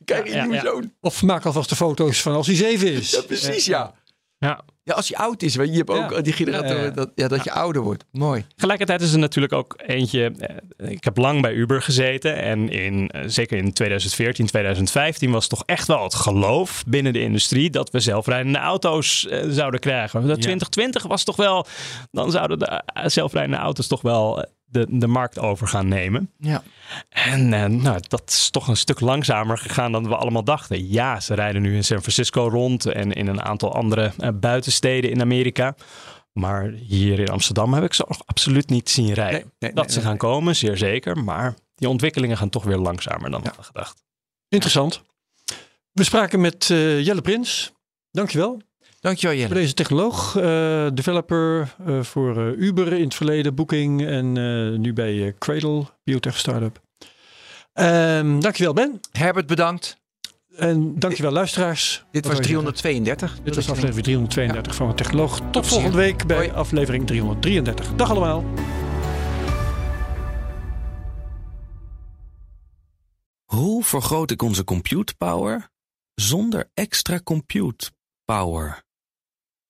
Kijk, een Ja, nieuwe ja. zoon. Of maak alvast de foto's van als hij zeven is. Ja, precies, ja. Ja. Ja, als je oud is, weet je, hebt ook Ja. die generator, Ja, ja. Dat, ja, dat je ouder wordt. Mooi. Tegelijkertijd is er natuurlijk ook eentje. eh, Ik heb lang bij Uber gezeten. En in, eh, zeker in 2014, 2015 was toch echt wel het geloof binnen de industrie dat we zelfrijdende auto's eh, zouden krijgen. Dat 2020 was toch wel. Dan zouden de zelfrijdende auto's toch wel de, de markt over gaan nemen. Ja. En eh, nou, dat is toch een stuk langzamer gegaan dan we allemaal dachten. Ja, ze rijden nu in San Francisco rond en in een aantal andere eh, buitensteden in Amerika. Maar hier in Amsterdam heb ik ze nog absoluut niet zien rijden. Nee, nee, dat nee, ze gaan komen, zeer zeker. Maar die ontwikkelingen gaan toch weer langzamer dan we hadden gedacht. Interessant. We spraken met eh, Jelle Prins. Dankjewel. Dankjewel, Voor Jelle. deze technoloog, eh, developer eh, voor eh, Uber in het verleden, Booking en eh, nu bij Cradle, biotech startup. Ehm dankjewel Ben. Herbert, bedankt. En dankjewel luisteraars. Dit was wil je zeggen? 332. Dit was aflevering 332 van de Technoloog. Tot plezier. volgende week bij Hoi. aflevering 333. Dag allemaal. Hoe vergroot ik onze compute power zonder extra compute power?